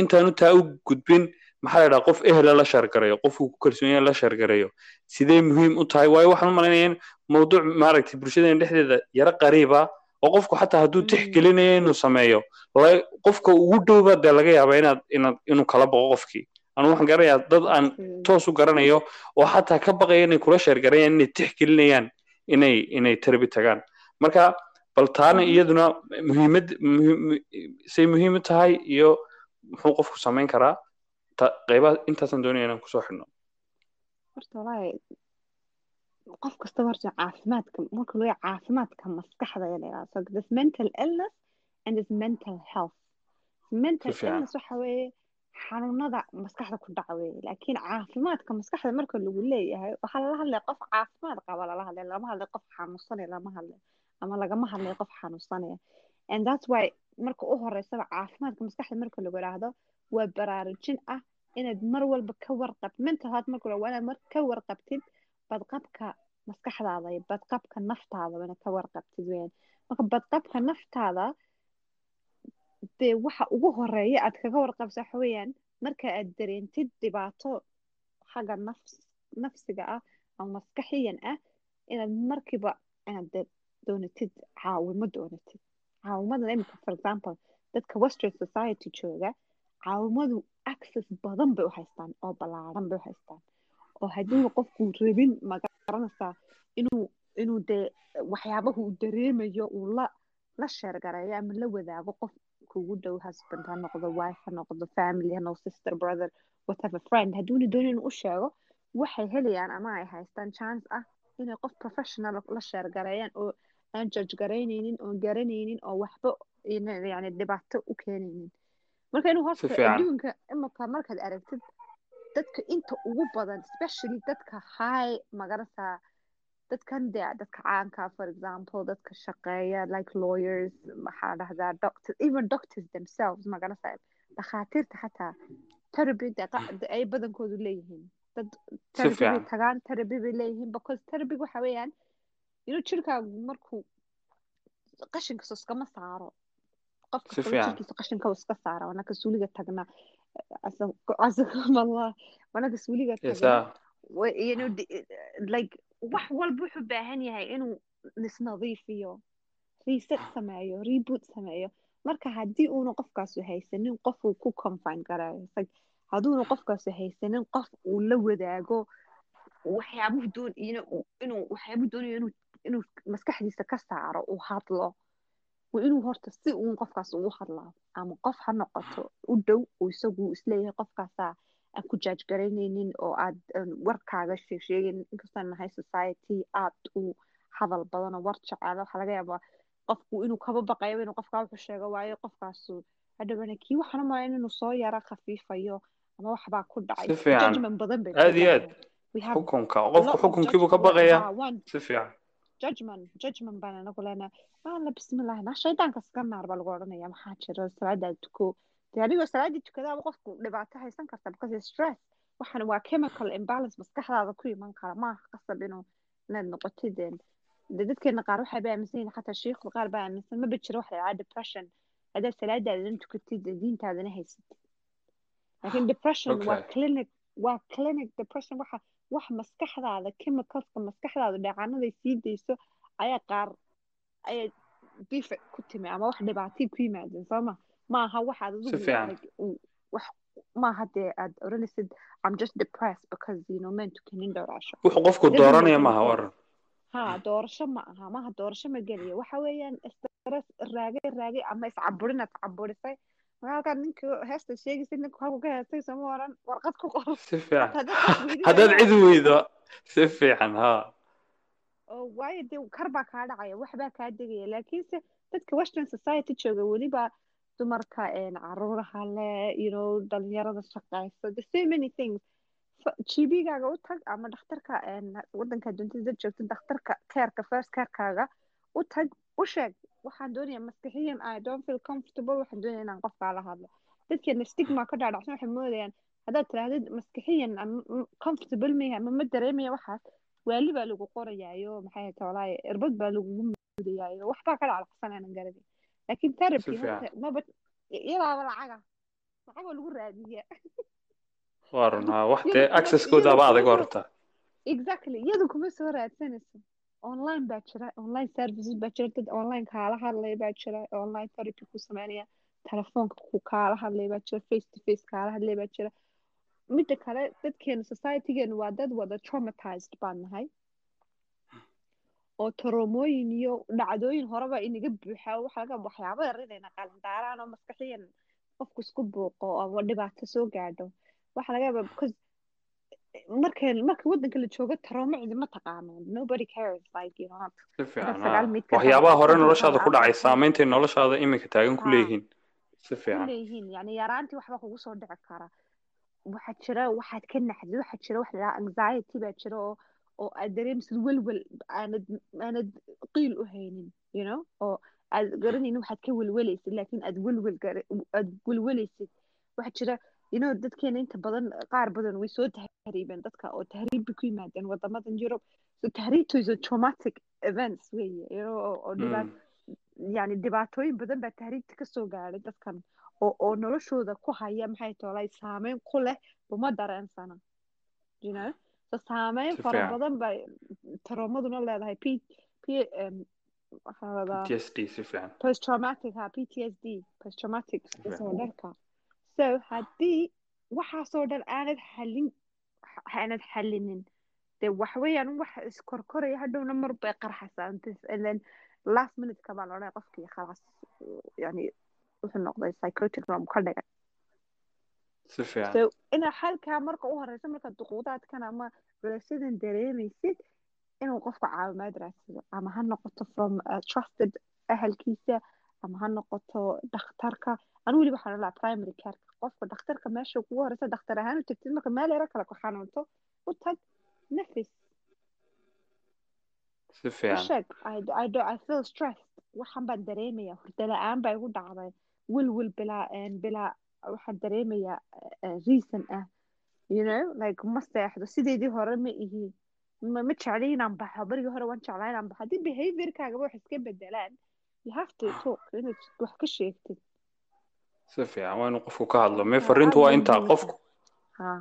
intaanu taa u gudbin maxaa la yidhaha qof ehela la sheergareeyo qofku ku kalsoon yahay la sheergareeyo sidee muhiim u tahay waayo waxaan u malaynayaa in mawduuc maaragtay bulshadeena dhexdeeda yaro qariiba oo qofku xataa hadduu Mm. tixgelinayo inuu sameeyo qofka ugu dhowba dee laga yaaba inaad inaad inuu kala boqo qofkii anu waxaan garanayaa dad aan Mm. toos u garanayo oo xataa ka baqaya inay kula sheergareeyaan inay tixgelinayaan inay inay terabi tagaan marka bal taana Mhm. iyaduna muhiimad muhiim- say muhiim u tahay iyo muxuu qofku samayn karaa qaybaha intaasaan doonaya inaan ku soo xidhno qof kastaba horta caafimaadka marka laga caafimaadka maskaxda ayaa la so this mental illness and this mental health. Mental illness waxa weeye xanuunada maskaxda ku dhaca weeye laakiin caafimaadka maskaxda marka lagu leeyahay waxaa lala hadlaya qof caafimaad qaba lala hadlaya lama hadlay qof xanuunsanaya lama hadlay ama lagama hadlay qof xanuunsanaya and that's why marka u horeysaba caafimaadka maskaxda marka lagu yidhaahdo waa baraarujin ah inaad mar walba ka warqabtid mental health marka waa inaad mar ka warqabtid badqabka maskaxdaada iyo badqabka naftaada wana ka warqabtid weyaan marka badqabka naftaada dee waxa ugu horreeya aad kaga warqabsa waxa weeyaan marka aad dareentid dhibaato xagga nafs nafsiga ah ama maskaxiyan ah inaad markiiba inaad doonatid caawimo doonatid caawimadan imika for example dadka western society jooga caawimadu access badan bay u haystaan oo ballaaran bay u haystaan oo haddiiba qofku rabin ma garanaysaa inuu inuu dee waxyaabaha uu dareemayo uu la la sheergareeyo ama la wadaago qof kugu dhow husband ha noqdo wife ha noqdo family ha noqdo sister brother whatever friend. hadduuna doonin inuu u sheego waxay helayaan ama ay haystaan chance. ah inay qof professional. la sheergareeyaan oo aan judge garaynaynin oon garanaynin oo waxba yani dhibaato u keenaynin marka inuu fiican. adduunka imika markaad aragtid dadka inta ugu badan especially dadka high magarasa dadkan dee dadka caanka for example dadka shaqeeya like lawyers maxaa dhahdaa doctor even doctors themselves magarasa dhakhaatiirta xataa therapy ay badankoodu leeyihiin dad therapy bay tagaan therapy bay leeyihiin because therapy waxa weeyaan inuu jirkaagu markuu qashinka soo iskama saaro qof Si kastaba fiican. jirkiisa qashinka iska saara wanaka suuliga tagna wa- you know, di- like wax walba wuxuu baahan yahay inuu nisnadiifiyo reset sameeyo reboot sameeyo marka haddii uuna qofkaasu haysanin qof uu ku confine garaayo hadduuna qofkaasu haysanin qof uu la wadaago waxyaabuhu doon inuu waxyaabuhu doonayo inuu maskaxdiisa ka saaro uu hadlo waa inuu horta si uun qofkaas ugu hadlaa ama qof ha noqoto u dhow oo isagu is leeyahay qofkaasaa aan ku jaaj garaynaynin oo aad warkaaga sheeg sheegaynin inkastaan nahay society aad u hadal badan oo war jecel waxaa laga yaabaa qofku inuu kaba baqayo inuu qofkaa wuxuu sheego waayo qofkaasu hadhowna kii waxaana malayn inuu soo yara khafiifayo ama waxbaa ku dhacay judgment badan bay Aad iyo aad. xukunka qofku xukunkiibuu ka baqayaa si fiican judgment judgment baan anagu leenahay alla bismillahi na shaydaanka iska naar baa lagu odhanaya maxaa jira salaada tuko dee adigoo salaadii tukadaaba qofku dhibaato haysan karta because stress. Waxaan waa chemical imbalance maskaxdaada ku iman kara maaha qasab inuu inaad noqotid een, dee dadkeena qaar waxay ba aaminsan xataa shiikhda qaar baa aaminsan maba jiro wax la yidhaha depression. Haddaad salaadaadana tukatid diintaadana haysatid laakiin depression waa clinic waa clinic depression waxa wax maskaxdaada chemicalska maskaxdaada dheecaanaday sii dayso ayaa qaar ayaa defect ku timi ama wax dhibaatay ku yimaadeen sooma maaha waxaad adigu fiican. like, u- wax maaha dee aad odhanaysid I'm just depressed because you know men tukanin dhowraasho wuxuu qofku dooranaya maaha waran ha doorasho ma aha maaha doorasho ma geliyo waxa weeyaan stress raagay raagay ama iscaburinaad caburisay marka halkaa ninka heesta sheegaysa ninka halku ka heestay sama oran warqad ku qor si fiican Haddaad cid weydo si fiican ha oo waayo dee kar baa kaa dhacaya wax baa kaa degaya laakiinse dadka western society jooga weliba dumarka caruuraha le you know dhalinyarada shaqayso the so many things. gbgaaga u tag ama dhakhtarka wadanka adduuntada dad joogto dhakhtarka keerka first keerkaaga u tag u sheeg waxaan doonaya maskaxiyan i don't feel comfortable. waxaan doonaya inaan qofkaa la hadlo dadkeena stigma ka dhaadhacsan waxay moodayaan haddaad tirahdid maskaxiyan comfortable maya ama ma dareemaya waxaas waali baa lagu qorayaayo maxay walaahi irbad baa lagugu mudayaayo waxbaa ka dhaclaqsan aanan garanay laakiin therapy horta maba iyadaaba lacaga lacag waa lagu raadiya waa run ha wax Iyada- dee iyada- accesskoodaaba iyada adag horta exactly. iyadu kuma soo raadsanayso online baa jira online services baa jira dad online kaala hadlaya baa jira online therapy ku sameynaya telefoonka ku kaala hadlaya baa jira face to face kaala hadlaya baa jira midda kale dadkeena societygeena waa dad wada traumatized baan nahay oo toroomooyin iyo dhacdooyin horeba inaga buuxa waxa laga waxyaabo yar inayna qalandaaraan oo maskaxiyan qofku isku buuqo ama dhibaato soo gaadho waxa laga yaabaa because marka marka wadanka la joogo taroomo cidima taqaano nobody cares. Like you know. waxyaabaha hore noloshaada ku dhacay saameyntay noloshaada iminka taagan ku leeyihiin si fiican leeyihiin yani yaraantii waxba kugu soo dhici kara waxaa jira waxaad ka naxdid waxaa jira wax la anxiety baa jira oo oo aad dareemsid welwel aanad aanad qiil u haynin you know. oo aad garanaynin waxaad ka welwelaysid laakiin aad welwel aad welwelaysid waxaa jira know dadkeena inta badan qaar badan way soo tahriibeen dadka oo tahriib bay ku yimaadeen wadamadan Yurub so tahriibtu is a traumatic events know oo dhibaat yani dhibaatooyin badan baa tahriibta ka soo gaadhay dadkan oo oo noloshooda ku haya maxay toolay saameyn ku leh uma dareensana you know? So saameyn fara badan bay taroomaduna leedahay p p waxaa la dhahaa PTSD si fiican post traumatic ha PTSD post traumatic disorderka so haddii waxaasoo dhan aanad xallin aanad xallinin dee waxweeyaan wax iskorkoraya hadhowna mar bay qarxaysaa This- and then last minute ka baa la odhanaya qofkii khalaas yani wuxuu noqday psychotic rom ka dhigay. So ina xalkaa marka u horeysa marka duquudaadkan ama culaysadan dareemaysid inuu qofka caawimaad raadsado ama ha noqoto from trusted ahalkiisa ama ha noqoto dhakhtarka anigu weli waxaan olaa primary careka qofka dhakhtarka meesha kugu horeysa dhakhtar ahaan u tagtid marka meel yaro kale ku xanuunto u tag nafis si fiican I, feel stressed. waxaan baan dareemaya hurdo la'aan baa igu dhacday welwel bilaa bilaa waxaan dareemayaa reason ah you know like ma seexdo sideedii hore ma ihi ma ma jecli inaan baxo berigii hore waan jeclaa inaan baxo haddii behaviorkaaga wax iska bedelaan you have to talk. inaad wax ka sheegtid si fiican waa inuu qofku ka hadlo. Mee fariintu waa intaa qofku?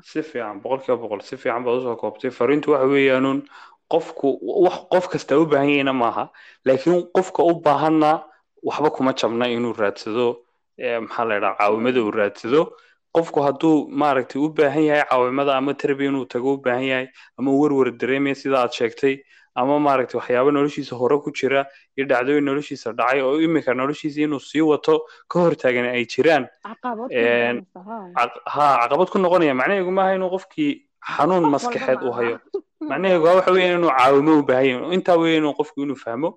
si fiican boqolkiiba boqol. Si fiican baad u soo koobtay. Fariintu waxa weeyaanuun qofku wax qof kasta u baahan yahayna maaha. Laakiin qofka u baahanna waxba kuma jabna inuu raadsado maxaa la caawimada uu raadsado. Qofku hadduu maaragtay u baahan yahay caawimada ama terabi inuu tago u baahan yahay ama werwer dareemaya sida aad sheegtay ama maaragtay waxyaabo noloshiisa hore ku jira iyo dhacdooyin noloshiisa dhacay oo imika noloshiisa inuu sii wato ka hortaagan ay jiraan. Ha caqabad ku noqonaya. Macnaheedu maaha inuu qofkii xanuun maskaxeed maaha hayo. macnaheedu waa waxa weeye inuu caawimo u baahan intaa weeye inuu qofku inuu fahmo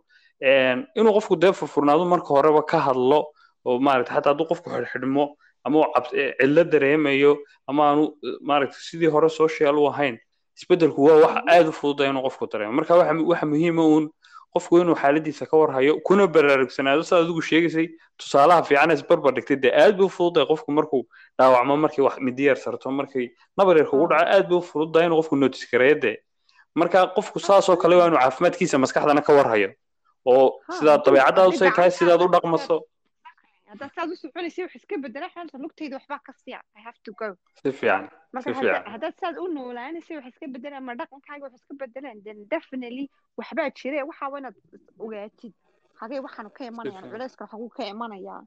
inuu qofku dee furfurnaado marka horeba ka hadlo oo maaragtay xataa hadduu qofku xidhxidhmo ama uu eh, cillo dareemayo ama aanu eh, maaragtay sidii hore social u ahayn isbeddelku waa wax aad u fududa inuu qofku dareemo. Marka waxa muhiima uun qofku inuu xaaladiisa ka warhayo kuna baraarugsanaado sidaad adigu sheegaysay tusaalaha fiican is barbar dhigtay dee aad bay u fududahay qofku markuu dhaawacmo markii wax midi yar sarto markii nabar yar kugu dhaco aad bay u fududahay inuu qofku notice gareeyo dee. Marka qofku saasoo kale waa inuu caafimaadkiisa maskaxdana ka warhayo oo sidaad haddii say tahay sidaad u dhaqmaso haddaad saad u soconaysay wax iska bedela xaalta lugtayda waxbaa ka siya I have to go. si fiican marka haddaad saad u noolaanaysay wax iska bedelaan ama dhaqankaaga wax iska bedelaan then definitely waxbaa jire waxaa waa inaad ogaatid hagee waxaan ka imanayaan culayska xaguu ka imanayaa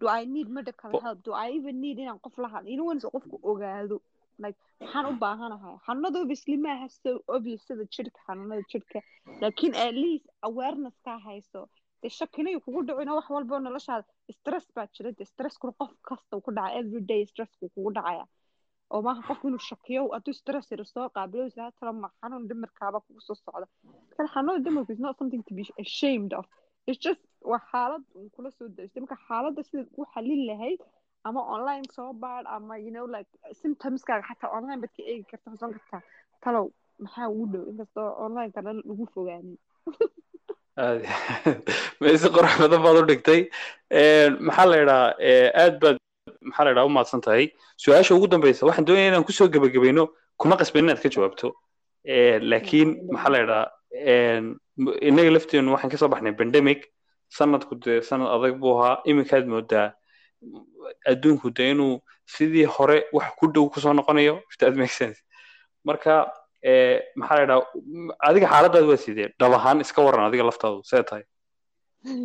do I need medical help? Do I even need inaan qof la hadlo inuu qofku ogaado like waxaan u baahanahay xanuunada obviously maaha so obvious sida jirka xanuunada jirka laakiin at least awareness kaa hayso dee shakinay kugu dhicino wax walba oo noloshaada stress baa jira stresskuna qof kasta uu ku dhaca everyday stressku kugu dhacaya oo maaha qofku inuu shakiyo hadduu stress yar soo qaabilo isaa tala ma xanuun dhimirkaaba kugu soo socda kan xanuunada dhimirku is not something to be ashamed of. It's just waa xaalad uun kula soo daystay marka xaaladda sidaad u xalin lahayd ama online soo baadh ama you know like symptomskaaga xataa online baad ka eegi kartaa xusan kartaa talow maxaa ugu dhow inkastoo online kana lagu fogaanin meesi qorax badan baad u dhigtay. Maxaa la yidhaha aad baad maxaa la yidhaha u mahadsan tahay su'aasha ugu dambeysa waxaan doonaya inaan ku soo gebagabayno kuma qasbin inaad ka jawaabto. Laakiin maxaa la m- innaga lafteenu waxaan ka soo baxnay pandemic. Sanadku dee sanad adag buu ahaa iminkaad moodaa. Adduunku dee inuu sidii hore wax ku dhow ku soo noqonayo marka maxaa la adiga xaaladaad waa sidee dhab ahaan iska waran adiga laftaadu see tahay.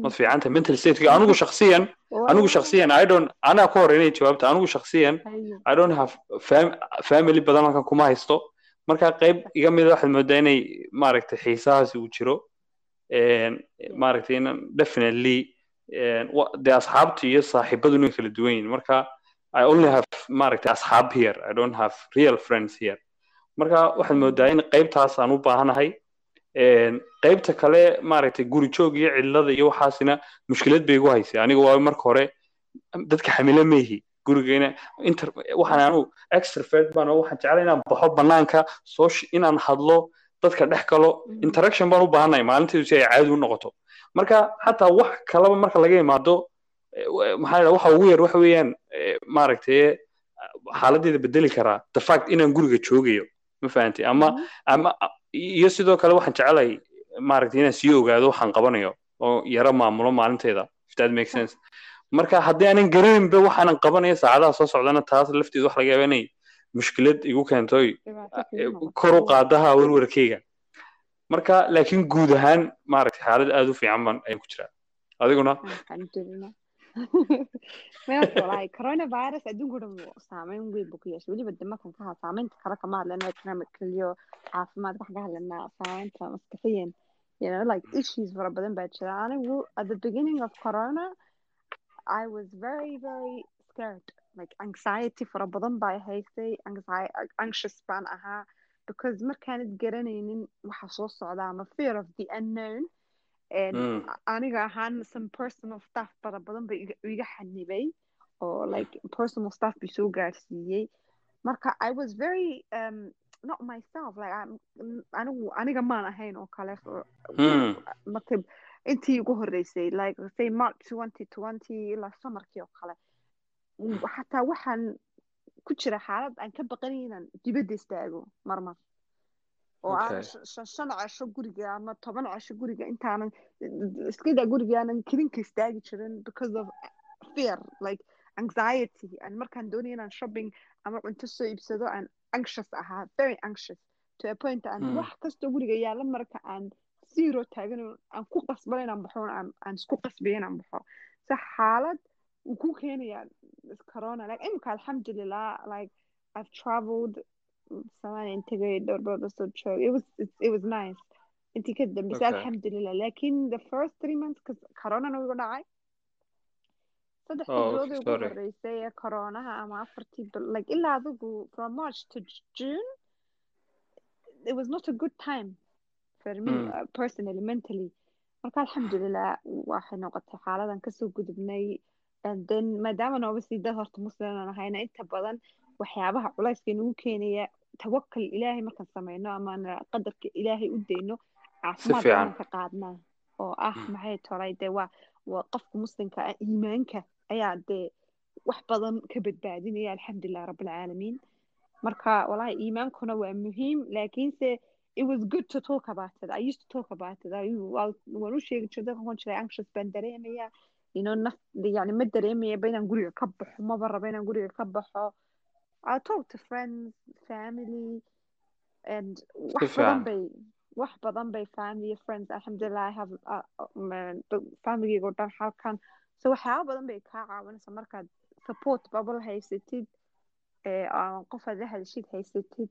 Ma fiican tahay mental stateka anigu shakhsiyan anigu shakhsiyan i don't anaa ka hor inay jawaabta anigu shakhsiyan Hayo. i don't have fam family badan halkan kuma haysto. Marka qayb iga mida waxaad moodaa inay maaragtay xiisahaasi uu jiro. Maaragtay inan definitely dee asxaabta iyo saaxiibadu inay kala duwan yihiin. Marka i only have maaragtay asxaab here. I don't have real friends here marka waxaad moodaa in qaybtaas aan u baahanahay qaybta kale maaragtay guri joog iyo cilada iyo waxaasina mushkilad bay igu haysay. Aniga waa marka hore dadka xamilo meehi gurigayna inter waxaan anu extrovert baan waxaan jeclay inaan baxo banaanka soo inaan hadlo dadka dhex galo interaction baan u baahanahay maalinteedu si ay caadi u noqoto. Marka xataa wax kalaba marka laga imaado wa- maxaa waxa ugu yar waxa weeyaan eh, maaragtay xaaladeeda bedeli karaa the fact inaan guriga joogayo ma fahantay ama Mhm. ama iyo sidoo kale waxaan jecelahay maaragtay inaan sii ogaado waxaan qabanayo oo yaro maamulo maalinteeda if that makes sense. Marka haddii aanan garaninba waxaanan qabanayo saacadaha soo socdana taas lafteedu wax laga yaaba inay mushkilad igu keento dhibaato kugu noqoto. kor u qaadaha warwarkeyga marka laakiin guud ahaan maaragtay xaalad aad u fiican baan ayaan ku jiraa. Adiguna meelka walahi coronavirus adduunka o dhan saameyn weyn buu ku yeeshay weliba de markan ka hadla saameynta kale kama hadlana economical iyo caafimaad wax ka hadlanaa saameynta maskaxiyan you know like issues fara badan baa jira anigu at the beginning of corona I was very very scared. Like anxiety fara badan baa haystay anxious baan ahaa because markaanad garanaynin waxa soo socda ama fear of the unknown. Aniga ahaan some personal stuff fara badan ba iga xanibay oo like personal stuff bi soo gaarsiiyey. Marka I was very um not myself like I'm anigu aniga maan ahayn oo kale Hmm. marka intii ugu horeysay like say March 2020 ilaa samarkii oo kale xataa waxaan ku jira xaalad aan ka baqanayn inaan dibadda istaago marmar oo aan shan casho guriga ama toban casho guriga intaanan iskada guriga aanan kelinka istaagi jirin because of fear like anxiety. And markaan doonaya inaan shopping ama cunto soo iibsado aan anxious ahaa very anxious to a point aan Hmm. wax kastoo guriga yaalla marka aan zero taagan aan ku qasbana inaan baxo aan aan isku qasbiyo inaan baxo. So xaalad wuu ku keenayaa corona. Like imika alxamdulilah like I've traveled Tegay dhowr bilood oo soo joogay it was it, it was nice. intii ka dambeysa Okay. alxamdulilah laakiin the first three months cause coronana igu dhacay saddexdii Oh, bilood ee ugu horeysay ee coronaha ama afartii like ilaa adigu from March to June it was not a good time for me Mm. uh, personally mentally. marka alxamdulilah waxay noqotay xaaladan ka soo gudubnay and then maadaama obviously dad horta muslim aan ahayna inta badan waxyaabaha culayska inagu keenaya tawakal ilaahay markaan sameyno ama aan qadarka ilaahay u dayno caafimaad badan ka qaadnaa oo ah maxay tolay dee waa waa qofka muslimka ah iimaanka ayaa dee wax badan ka badbaadinaya alxamdulilah rabbilcaalamiin marka walahi iimaankuna waa muhiim laakiinse it was good to talk about it. I used to talk about it. I waan u sheegi jirtay waxaan jiray anxious baan you know naf yani ma dareemaya ba inaan guriga ka baxo maba rabo inaan guriga ka baxo I talk to friends family and wax badan bay wax badan bay family friends. alxamdulilah I have familygayga oo dhan halkan so waxyaaba badan bay kaa caawinaysa markaad support bubble haysatid aan qof aad la hadashid haysatid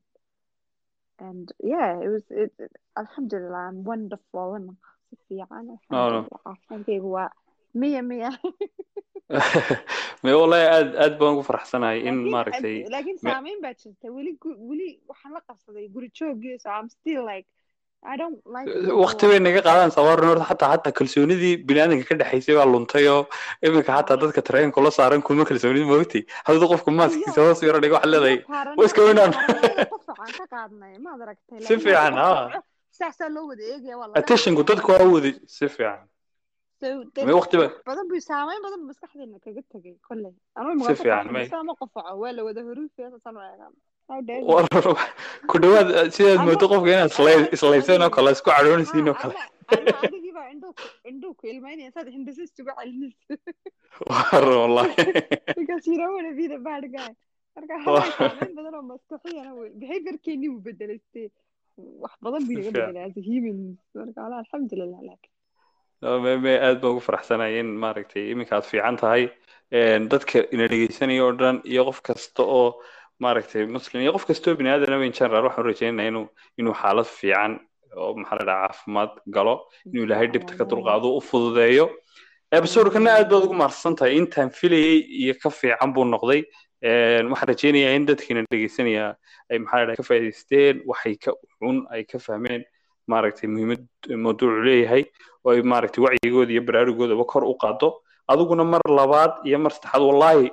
and yeah it was it, alhamdulillah I'm wonderful. and si fiican no. alhamdulillah caafimaadkaygu waa miya miya me wallahi aad aad baan ugu faraxsanahay in maaragtay laakiin saameyn baa jirta. Weli weli waxaan la qabsaday guri joogii so I'm still like I don't like it waqti bay naga qaadaan sawaran horta xataa xataa kalsoonidii biniaadanka ka dhexaysay baa luntay oo iminka xataa dadka tareenka la saaran kuma kalsoonid moogtay hadda qofka maaskiisa hoos yaro dhigo waxaa leedahay. What's going on? Qofaan ka qaadnay maad aragtay? Si fiican ha attentionku dadku waa wadi. Si fiican badan buu saameyn badan buu maskaxdeena kaga tegay kolley anuu qofaco waa la wada huruufaya saasaan u eegaa how dare you war ku dhawaad sidaad moodo qofka inaad isla- islayseen oo kale isku cadhoonaysiin oo kale ama adigii baa indhuu ku ilmaynaya saad hindisa isugu celinaysa war wallahi because you don't want to be the bad guy marka halay saameyn badan oo maskaxiyana wey behaviorkeeni wuu bedelaystay wax badan buu naga bedelay as a human marka me me aad baan ugu faraxsanahay in maaragtay iminka aad fiican tahay. Dadka ina dhegeysanaya oo dhan iyo qof kasta oo maaragtay muslim iyo qof kasta oo bini aadana in general waxaan rajaynayaa inuu inuu xaalad fiican oo maxaa la dhahaa caafimaad galo inuu ilaahay dhibta ka dulqaado u fududeeyo. Episodekana aad baad ugu mahadsan tahay intaan filayay iyo ka fiican buu noqday. Waxaan rajaynayaa in dadkiina dhegeysanaya ay maxaa la dhahaa ka faa'iidaysteen waxay ka xun ay ka fahmeen maaragtay muhiimad mawduucu leeyahay oo ay maaragtay wacyigooda iyo baraarugoodaba kor u qaado adiguna mar labaad iyo mar saddexaad wallahi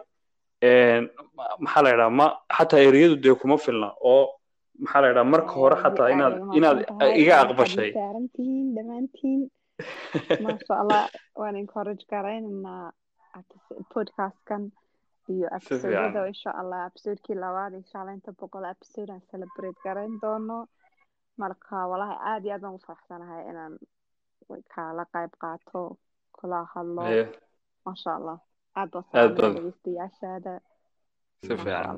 ma- maxaa la yidhaha ma xataa ereyadu dee kuma filna oo maxaa la yidhaha marka hore xataa inaad inaad iga aqbashay. saarantihiin dhammaantiin maasha allah waan encourage garaynaynaa podcastkan iyo episodada insha allah episodekii labaad insha allah inta boqol episode aan celebrate garayn doono marka walahi aad iyo aad baan u faraxsanahay inaan kala qayb qaato kula hadlo maasha allah. Aad baan Aad salaamaya baad- dhegeystayaashaada. Si fiican.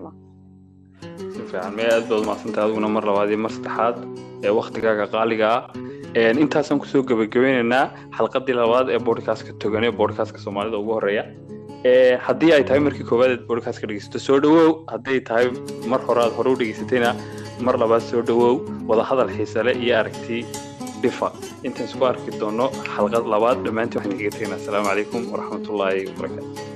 Si fiican. Mee aad baad umaadsantahay adiguna mar labaad iyo mar saddexaad ee waktigaaga qaaliga ah. Intaasaan ku soo gebagabeynaynaa xalqadii labaad ee bodcastka togan ee bodcastka soomaalida ugu horreeya Ee, haddii ay tahay markii koowaad eed bodcastka dhegeysato soo dhawow hadday tahay mar hore aad hore u dhegeysatayna mar labaad soo dhawow wadahadal xiise leh iyo aragti dhifa intaan isku arki doono xalqad labaad dhammaantiin waxaan kaga tegaynaa asalaamu calaykum waraxmatullaahi wabarakaatu